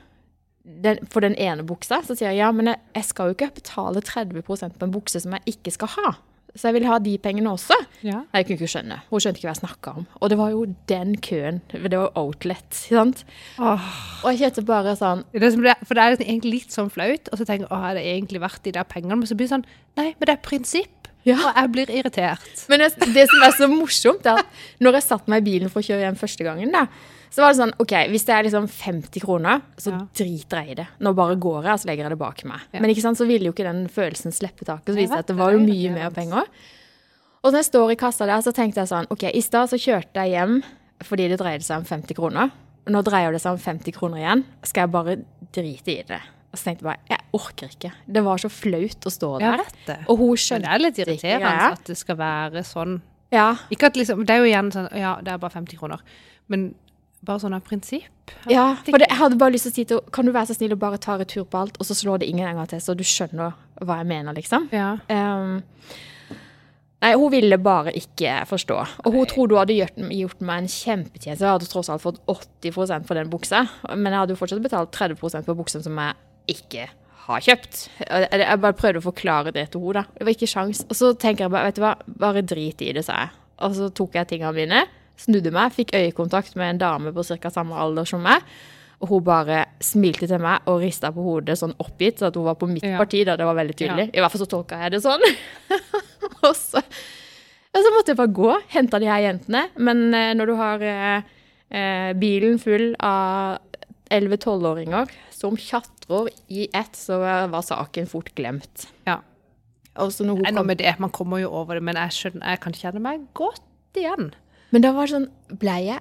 den, for den ene buksa, så sier jeg ja, men jeg, jeg skal jo ikke betale 30 på en bukse som jeg ikke skal ha. Så jeg vil ha de pengene også. ja. Nei, jeg kunne ikke skjønne. Hun skjønte ikke hva jeg snakka om. Og det var jo den køen. Det var outlet, sant. Åh. Og jeg kjente bare sånn Det blir- for det er egentlig litt sånn flaut, og så tenker jeg, åh, er det egentlig vært de der pengene? Men så blir det sånn, nei, men det er prinsipp, Ja. og jeg blir irritert. Men det, det som er så morsomt, er at når jeg satte meg i bilen for å kjøre hjem første gangen, da, så var det sånn OK, hvis det er liksom 50 kroner, så Ja. driter jeg i det. Nå bare går jeg, og så legger jeg det bak meg. Ja. Men ikke sant, så ville jo ikke den følelsen slippe taket. Så viste det at det var jo mye mer penger. Og når jeg står i kassa der, så tenkte jeg sånn OK, i stad så kjørte jeg hjem fordi det dreide seg om 50 kroner. Nå dreier det seg om 50 kroner igjen. Skal jeg bare drite i det? Og så tenkte jeg bare Jeg orker ikke. Det var så flaut å stå der. det. Og hun skjønte det er litt ikke irriterende greia. at det skal være sånn. Ja. Ikke at liksom, det er jo igjen sånn, ja, det er bare 50 kroner. Men bare sånn av prinsipp. Ja, for det, jeg hadde bare lyst til å si til henne Kan du være så snill å bare ta retur på alt, og så slår det ingen en gang til, så du skjønner hva jeg mener, liksom? Ja. Um, nei, hun ville bare ikke forstå. Og hun trodde hun hadde gjort, gjort meg en kjempetjeneste. Jeg hadde tross alt fått 80% for den buksa, men jeg hadde jo fortsatt betalt 30% på buksen som jeg ikke har kjøpt. Jeg, jeg bare prøvde å forklare det til henne, da. Det var ikke sjans. Og så tenker jeg bare, vet du hva, bare drit i det, sa jeg. Og så tok jeg tingene mine, snudde meg, fikk øyekontakt med en dame på ca. samme alder som meg. Og hun bare smilte til meg og rista på hodet sånn oppgitt, så at hun var på mitt Ja. parti. da, Det var veldig tydelig. I hvert fall så tolka jeg det sånn. og så, og så måtte jeg bare gå, hente de her jentene. Men eh, når du har eh, eh, bilen full av 11-12-åringer som tjatrer i ett, så var saken fort glemt. Ja. Og så når hun Nei, nå med det, man kommer jo over det, men jeg skjønner, jeg kan kjenne meg godt igjen. Men da var det sånn Blei jeg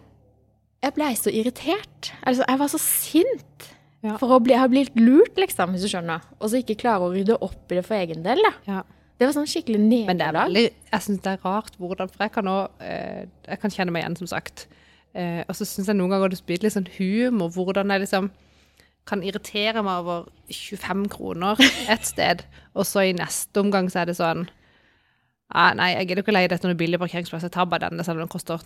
Jeg blei så irritert. Altså, jeg var så sint. Ja. For å bli, ha blitt lurt, liksom, hvis du skjønner. Og så ikke klare å rydde opp i det for egen del. da. Ja. Det var sånn skikkelig Men er nederlag. jeg synes det er rart hvordan, for jeg kan nå, eh, jeg kan kjenne meg igjen, som sagt. Eh, og så synes jeg noen ganger det spiller litt sånn humor, hvordan jeg liksom kan irritere meg over 25 kroner et sted, og så i neste omgang så er det sånn, ah, nei, jeg gidder ikke å leie dette noen billig parkeringsplass, jeg tar bare denne, selv om den koster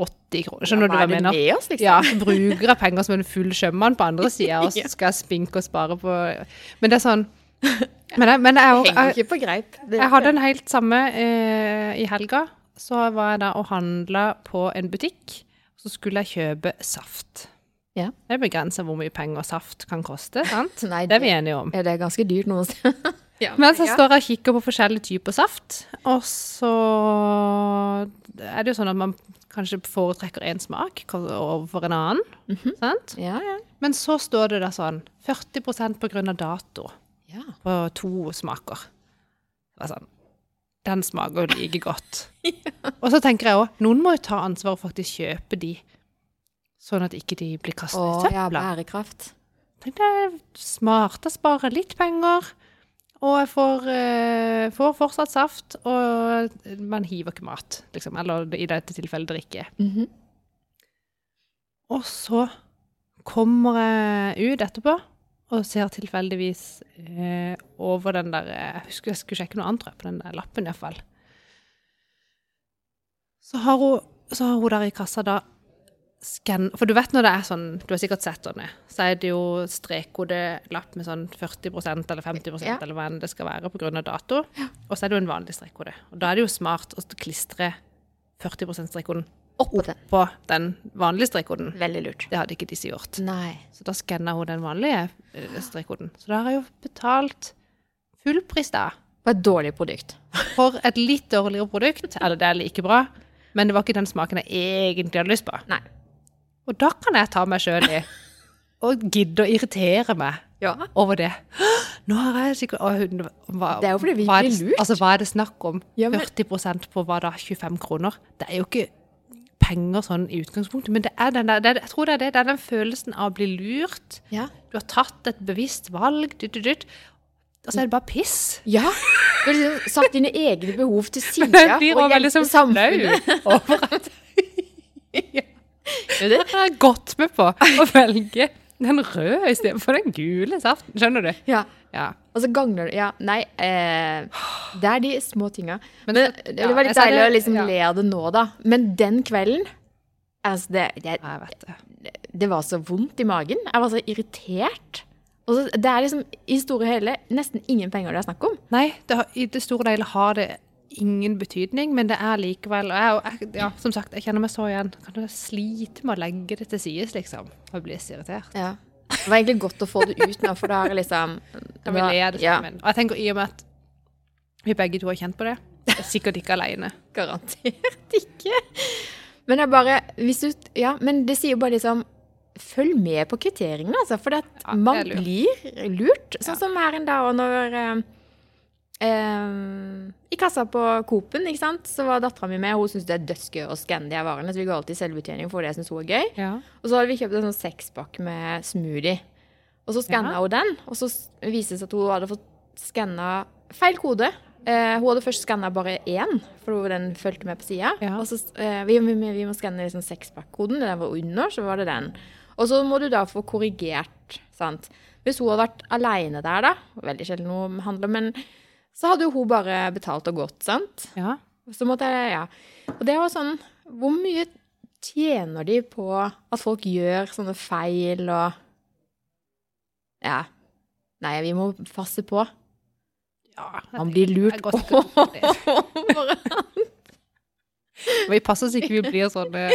80 kroner. Skjønner du hva jeg mener? Med oss, liksom? Ja, bruker jeg penger som en full sjømann på andre sida, og så skal jeg spinke og spare på Men det er sånn Men jeg, men jeg, jeg, Henger ikke på greip. Jeg hadde en helt samme eh, i helga. Så var jeg da og handla på en butikk. Så skulle jeg kjøpe saft. Ja. Det er begrensa hvor mye penger saft kan koste. sant? Nei, Det er vi enige om. Ja, det er ganske dyrt noen steder. ja, Men så står jeg og kikker på forskjellige typer saft, og så er det jo sånn at man kanskje foretrekker én smak overfor en annen. Mhm. sant? Ja, ja. Men så står det da sånn 40% på grunn av dato ja. på to smaker. Sånn, den smaker jo like godt. Og så tenker jeg òg, noen må jo ta ansvar og faktisk kjøpe de, sånn at ikke de blir kastet Å, i ja, søpla. bærekraft. Tenk er smart å spare litt penger, og jeg får, eh, får fortsatt saft, og man hiver ikke mat, liksom, eller i dette tilfellet drikke. Mhm. Og så kommer jeg ut etterpå og ser tilfeldigvis eh, over den der eh, Jeg husker jeg skulle sjekke noe annet på den der lappen iallfall. Så har hun, så har hun der i kassa da skann... For du vet når det er sånn, du har sikkert sett sånne, så er det jo strekkodelapp med sånn 40% eller 50 Ja. eller hva enn det skal være av dato. Og så er det jo en vanlig strekkode. Og da er det jo smart å klistre 40 strekkoden Oppå den. på den vanlige strekkoden. Veldig lurt. Det hadde ikke disse gjort. Nei. Så da skanna hun den vanlige eh, strekkoden. Så da har jeg jo betalt fullpris da. For et dårlig produkt. For et litt dårligere produkt. Eller det er like bra, men det var ikke den smaken jeg egentlig hadde lyst på. Nei. Og da kan jeg ta meg sjøl i og gidde å irritere meg Ja. over det. Nå har jeg sikkert å, hun- hva, Det er jo fordi vi det- lurt. Altså, hva er det snakk om? Ja, men- 40 på hva da? 25 kroner? Det er jo ikke penger sånn i utgangspunktet, men det er den der, det jeg tror det er det. Det er den følelsen av å bli lurt. Ja. Du har tatt et bevisst valg, dytt, dytt, dytt. Og så er det bare piss. ja. Du har liksom satt dine egne behov til side og hjelpe sånn samfunnet. over at Er det? jeg har gått med på å velge den røde istedenfor den gule saften. Skjønner du? Ja. Ja. Og så gagner det Ja, nei. Eh, det er de små tinga. Men Men, det ja, var litt jeg deilig det- å liksom ja. le av det nå, da. Men den kvelden Altså, det, jeg, Jeg vet det. det var så vondt i magen. Jeg var så irritert. Og så, det er liksom i store hele nesten ingen penger det er snakk om. Nei, det har, i det store deler har det ingen betydning, men det er likevel og jeg, jeg, ja, Som sagt, jeg kjenner meg så igjen. Kan du slite med å legge det til side, liksom? Og bli så irritert. Ja. Det var egentlig godt å få det ut nå, for da har jeg liksom Jeg vil le det ja. Og jeg tenker i og med at vi begge to har kjent på det, jeg er sikkert ikke alene. Garantert ikke. Men jeg bare hvis du, Ja, men det sier jo bare liksom Følg med på kvitteringene, altså. For Ja, man lurt. blir lurt. Sånn som her en dag, og når eh, I kassa på Coop-en, ikke sant, så var dattera mi med. Hun syntes det er dødsgøy å skanne de her varene, så vi går alltid i selvbetjening for det jeg syns hun er gøy. Ja. Og så hadde vi kjøpt en sånn sekspakk med smoothie. Og så skanna Ja. hun den, og så viste det seg at hun hadde fått skanna feil kode. Eh, hun hadde først skanna bare én, for den fulgte med på sida. Ja. Og så eh, vi, vi, vi må skanne liksom sekspakk-koden, den var under, så var det den. Og så må du da få korrigert, sant. Hvis hun hadde vært aleine der, da, veldig sjelden hun handler, men så hadde jo hun bare betalt og gått, sant. ja. Så måtte jeg, ja. Og det var sånn, hvor mye tjener de på at folk gjør sånne feil og Ja. Nei, vi må passe på. ja Man blir lurt. er over. Vi passer oss ikke vi blir sånne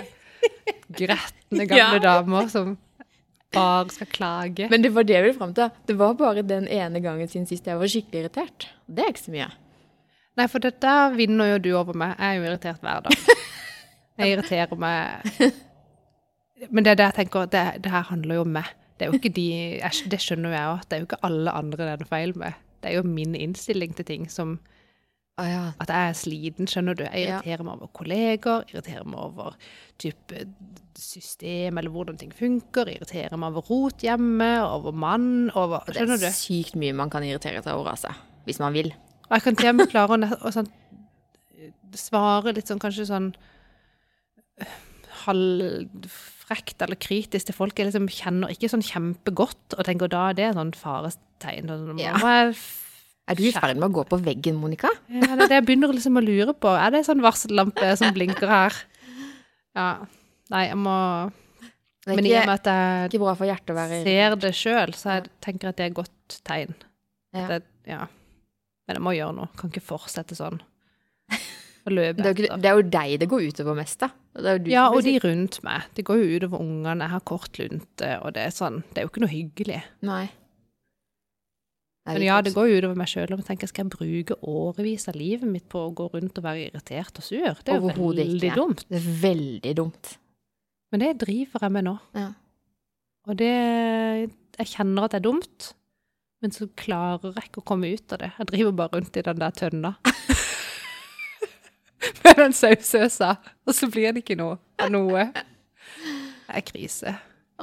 gretne gamle Ja. damer som bare skal klage. Men det var det jeg ville fram til. Det var bare den ene gangen siden sist jeg var skikkelig irritert. Det er ikke så mye. Nei, for dette vinner jo du over meg. Jeg er jo irritert hver dag. Jeg irriterer meg Men det er det jeg tenker, det, det her handler jo om meg. Det er jo ikke de jeg, Det skjønner jo jeg òg. Det er jo ikke alle andre det er noe feil med. Det er jo min innstilling til ting som Å ja. At jeg er sliten, skjønner du. Jeg Ja. irriterer meg over kolleger, irriterer meg over type system eller hvordan ting funker, irriterer meg over rot hjemme, over mann, over Det Skjønner du? er sykt mye man kan irritere seg over, altså. Hvis man vil. Og jeg kan til og med klare å, å sånn, svare litt sånn kanskje sånn øh, halvfrekt eller kritisk til folk jeg liksom kjenner ikke sånn kjempegodt, og tenker da er det sånn farestegn. Sånn, Ja. må jeg Er du i ferd med å gå på veggen, Monica? Ja, det er det jeg begynner liksom å lure på. Er det en sånn varsellampe som blinker her? Ja. Nei, jeg må Men i og med at jeg ser det sjøl, så jeg tenker at det er et godt tegn. Ja. Det, ja. Men jeg må gjøre noe. Kan ikke fortsette sånn. Løpe det er, jo det er jo deg det går utover mest, da. Ja, og de rundt meg. Det går jo utover ungene. Jeg har kort lunte, og det er sånn Det er jo ikke noe hyggelig. Nei. Men ja, det går jo utover meg sjøl. Om jeg tenker skal jeg bruke årevis av livet mitt på å gå rundt og være irritert og sur? Det er jo veldig ikke. dumt. Det er veldig dumt. Men det driver jeg med nå. Ja. Og det Jeg kjenner at det er dumt, men så klarer jeg ikke å komme ut av det. Jeg driver bare rundt i den der tønna. Med den sausøsa, og så blir det ikke noe av noe. Det er krise.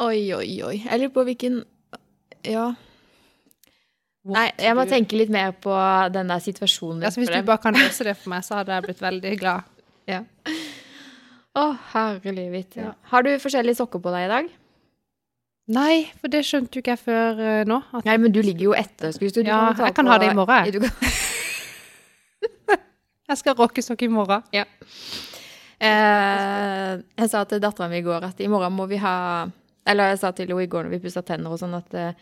Oi, oi, oi. Jeg lurer på hvilken Ja. What Nei, jeg må tenke litt mer på den der situasjonen. Altså, hvis du bare kan løse det for meg, så hadde jeg blitt veldig glad. Ja. Å, herlig vitt. Ja. Har du forskjellige sokker på deg i dag? Nei, for det skjønte jo ikke jeg før uh, nå. At, Nei, men du ligger jo etter. Du, du Ja, kan jeg kan på- ha det i morgen, kan- jeg skal rocke sokker i morgen. Ja. Eh, jeg sa til dattera mi i går at i morgen må vi ha Eller jeg sa til henne i går når vi pussa tenner og sånn, at eh,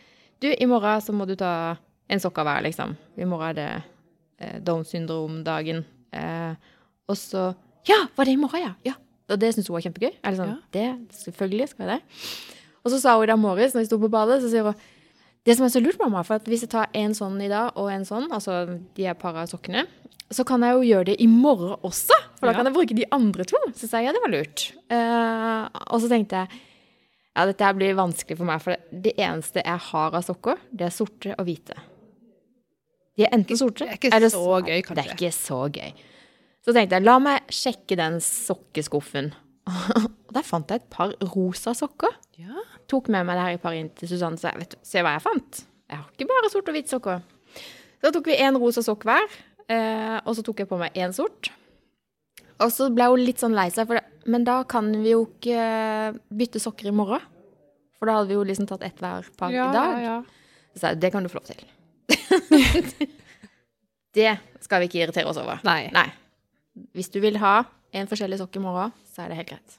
du, i morgen så må du ta en sokk av hver, liksom. I morgen er det eh, Downs syndrom-dagen. Eh, og så Ja, var det i morgen, ja? ja. Og det syns hun var kjempegøy. Er det sånn, det, selvfølgelig skal jeg det. Og så sa hun i dag morges, når vi sto på badet, så sier hun det som er så lurt, mamma, for at hvis jeg tar en sånn i dag og en sånn, altså de er par av sokkene, så kan jeg jo gjøre det i morgen også. For da Ja. kan jeg bruke de andre to. Så sa jeg ja, det var lurt. Eh, og så tenkte jeg ja, dette blir vanskelig for meg, for det, det eneste jeg har av sokker, det er sorte og hvite. De er enten sorte Det er ikke eller- så gøy, kanskje. Det er ikke så gøy. Så tenkte jeg, la meg sjekke den sokkeskuffen. Og der fant jeg et par rosa sokker Ja. tok med meg det her i par inn til Susanne, og sa vet du, se hva jeg fant. Jeg har ikke bare sort og hvit sokker. Så tok vi en rosa sokk hver, eh, og så tok jeg på meg én sort. Og så ble hun litt sånn lei seg, for det, men da kan vi jo ikke bytte sokker i morgen. For da hadde vi jo liksom tatt ett hver par Ja, i dag. ja, ja. Så sa jeg, det kan du få lov til. det skal vi ikke irritere oss over. Nei. Nei. Hvis du vil ha en forskjellig sokk i morgen, så er det helt greit.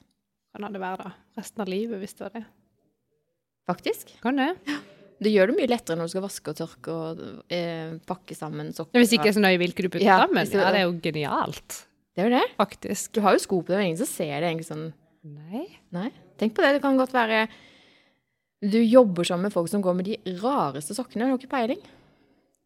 Kan det være da? Resten av livet, hvis det var det. Faktisk. Kan det? Det gjør det mye lettere når du skal vaske og tørke og eh, pakke sammen sokker. Hvis ikke er så nøye hvilke du putter Ja, sammen. Det, Ja, det er jo genialt, Det er jo det. faktisk. Du har jo sko på deg, og ingen som ser det egentlig sånn Nei. Nei. Tenk på det. Det kan godt være du jobber sammen med folk som går med de rareste sokkene. Du har ikke peiling.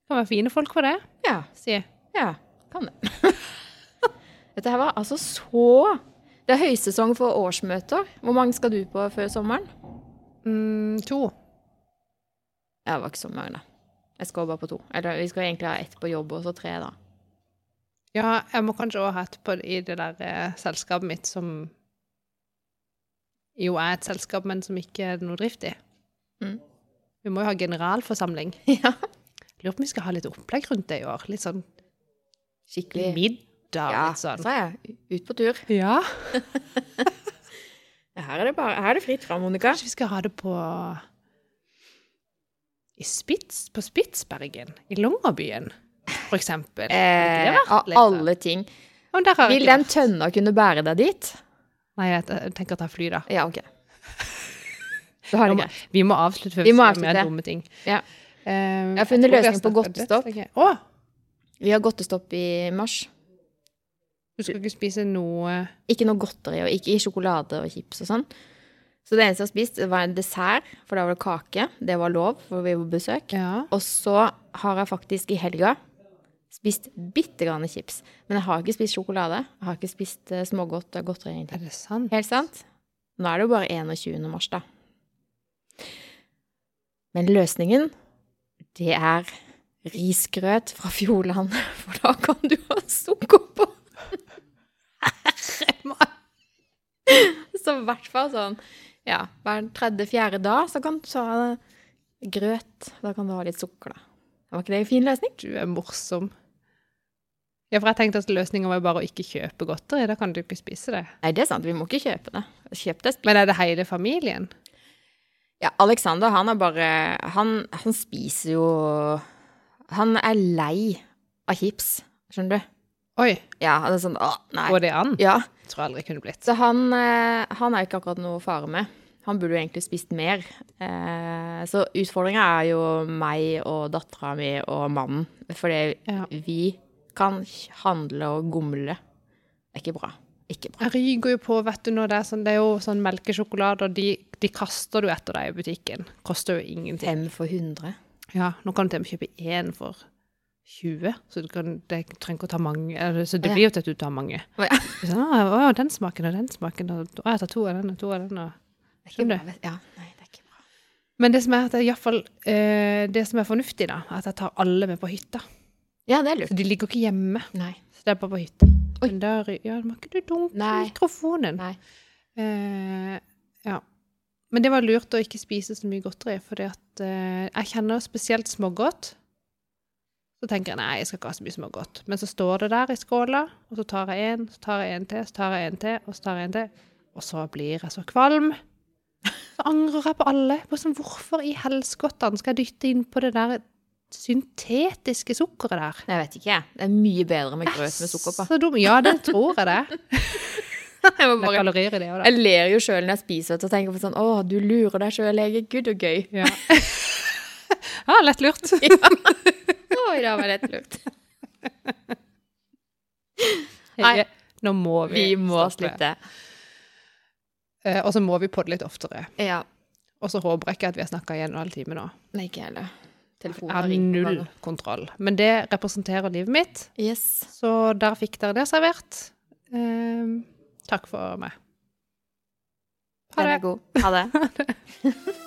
Kan være fine folk for det, Ja. si. Ja, kan det. Dette her var altså så Det er høysesong for årsmøter. Hvor mange skal du på før sommeren? Mm, to. Det var ikke så mange, da. Jeg skal bare på to. Eller vi skal egentlig ha ett på jobb, og så tre, da. Ja, jeg må kanskje også ha et på i det der eh, selskapet mitt som jo er et selskap, men som ikke er noe drift i. Mm. Vi må jo ha generalforsamling. Ja. Lurer på om vi skal ha litt opplegg rundt det i år. Litt sånn Skikkelig. middag, Ja, sånn. så er jeg ut på tur. Ja. Her er det, bare, her er det fritt fram, Monica. Kanskje vi skal ha det på i Spits, på Spitsbergen, i Longyearbyen, for eksempel. Eh, av sånn? alle ting. Ja, Vil den tønna kunne bære deg dit? Nei, jeg, jeg tenker å ta fly, da. Ja, ok. Da har det greit. Vi må avslutte før Vi må sier mer avslutte. dumme ting. Ja. Eh, Jeg har funnet løsning på godtestopp. Okay. Vi har godtestopp i mars. du skal ikke spise noe Ikke noe godteri, og ikke i sjokolade og chips og sånn. Så det eneste jeg har spist, var en dessert, for da var det kake. Det var lov, for vi var på besøk. Ja. Og så har jeg faktisk i helga spist bitte grann chips. Men jeg har ikke spist sjokolade. Jeg har ikke spist eh, smågodt og godteri. Er det sant? Helt sant? Nå er det jo bare 21. mars, da. Men løsningen, det er risgrøt fra Fjordland, for da kan du ha sukker på. Så i hvert fall sånn, ja, hver tredje-fjerde dag, så kan du ha grøt. Da kan du ha litt sukker, da. Var ikke det en fin løsning? Du er morsom. Ja, for jeg tenkte at løsningen var bare å ikke kjøpe godteri. Da kan du ikke spise det. Nei, det er sant, vi må ikke kjøpe det. Kjøp det. Men er det hele familien? Ja, Alexander, han er bare Han, han spiser jo Han er lei av chips, skjønner du. Oi, Ja, han er sånn Å, nei. går det an? Ja, Tror jeg aldri jeg kunne blitt. Så han, eh, han er ikke akkurat noe fare med. Han burde jo egentlig spist mer. Eh, så utfordringa er jo meg og dattera mi og mannen. Fordi Ja. vi kan handle og gomle. Det er ikke bra. Ikke bra. Jeg ryker jo på, vet du, når det er sånn, det er jo sånn melkesjokolade, og de, de kaster du etter deg i butikken. Koster jo ingenting. Fem for 100. Ja, nå kan du til og med kjøpe én for 20, så du kan, det trenger ikke å ta mange, så det blir jo til at du tar mange. Å, ja. Å, å, den smaken og den smaken, og å, jeg tar to av den og to av den. Og. Er Skjønner bra. Ja, nei, det er ikke bra. Men det som er, at er i fall, eh, det som er fornuftig da, at jeg tar alle med på hytta. Ja, det er lurt. Så de ligger ikke hjemme, Nei. så det er bare på hytta. Oi. Den der, ja, må ikke du dunke Nei. mikrofonen. Nei. Eh, ja. Men det var lurt å ikke spise så mye godteri, for eh, jeg kjenner spesielt smågodt. Så tenker jeg nei, jeg skal ikke ha så mye smågodt. Men så står det der i skåla, og så tar jeg en, så tar jeg en til, så tar jeg en til, og så tar jeg en til. Og så blir jeg så kvalm. Så angrer jeg på alle. På sånn, hvorfor i helskottene skal jeg dytte inn på det der syntetiske sukkeret der? Jeg vet ikke. Det er mye bedre med grøt med sukker på. Så dum. Ja, det tror jeg det. Jeg, må Det er bare, det også, da. jeg ler jo sjøl når jeg spiser og tenker på sånn Å, du lurer deg sjøl, jeg er gud og gøy. Ja. ja, lett lurt. Oi, det var lett lurt. Nei. Nå må vi, Vi må slutte. Eh, og så må vi podde litt oftere. Ja. Og så håper jeg ikke at vi har snakka i en og en halv time nå. Nei, ikke heller. Jeg har null kontroll. Men det representerer livet mitt, Yes. så der fikk dere det servert. Eh, takk for meg. Ha det. Ha det.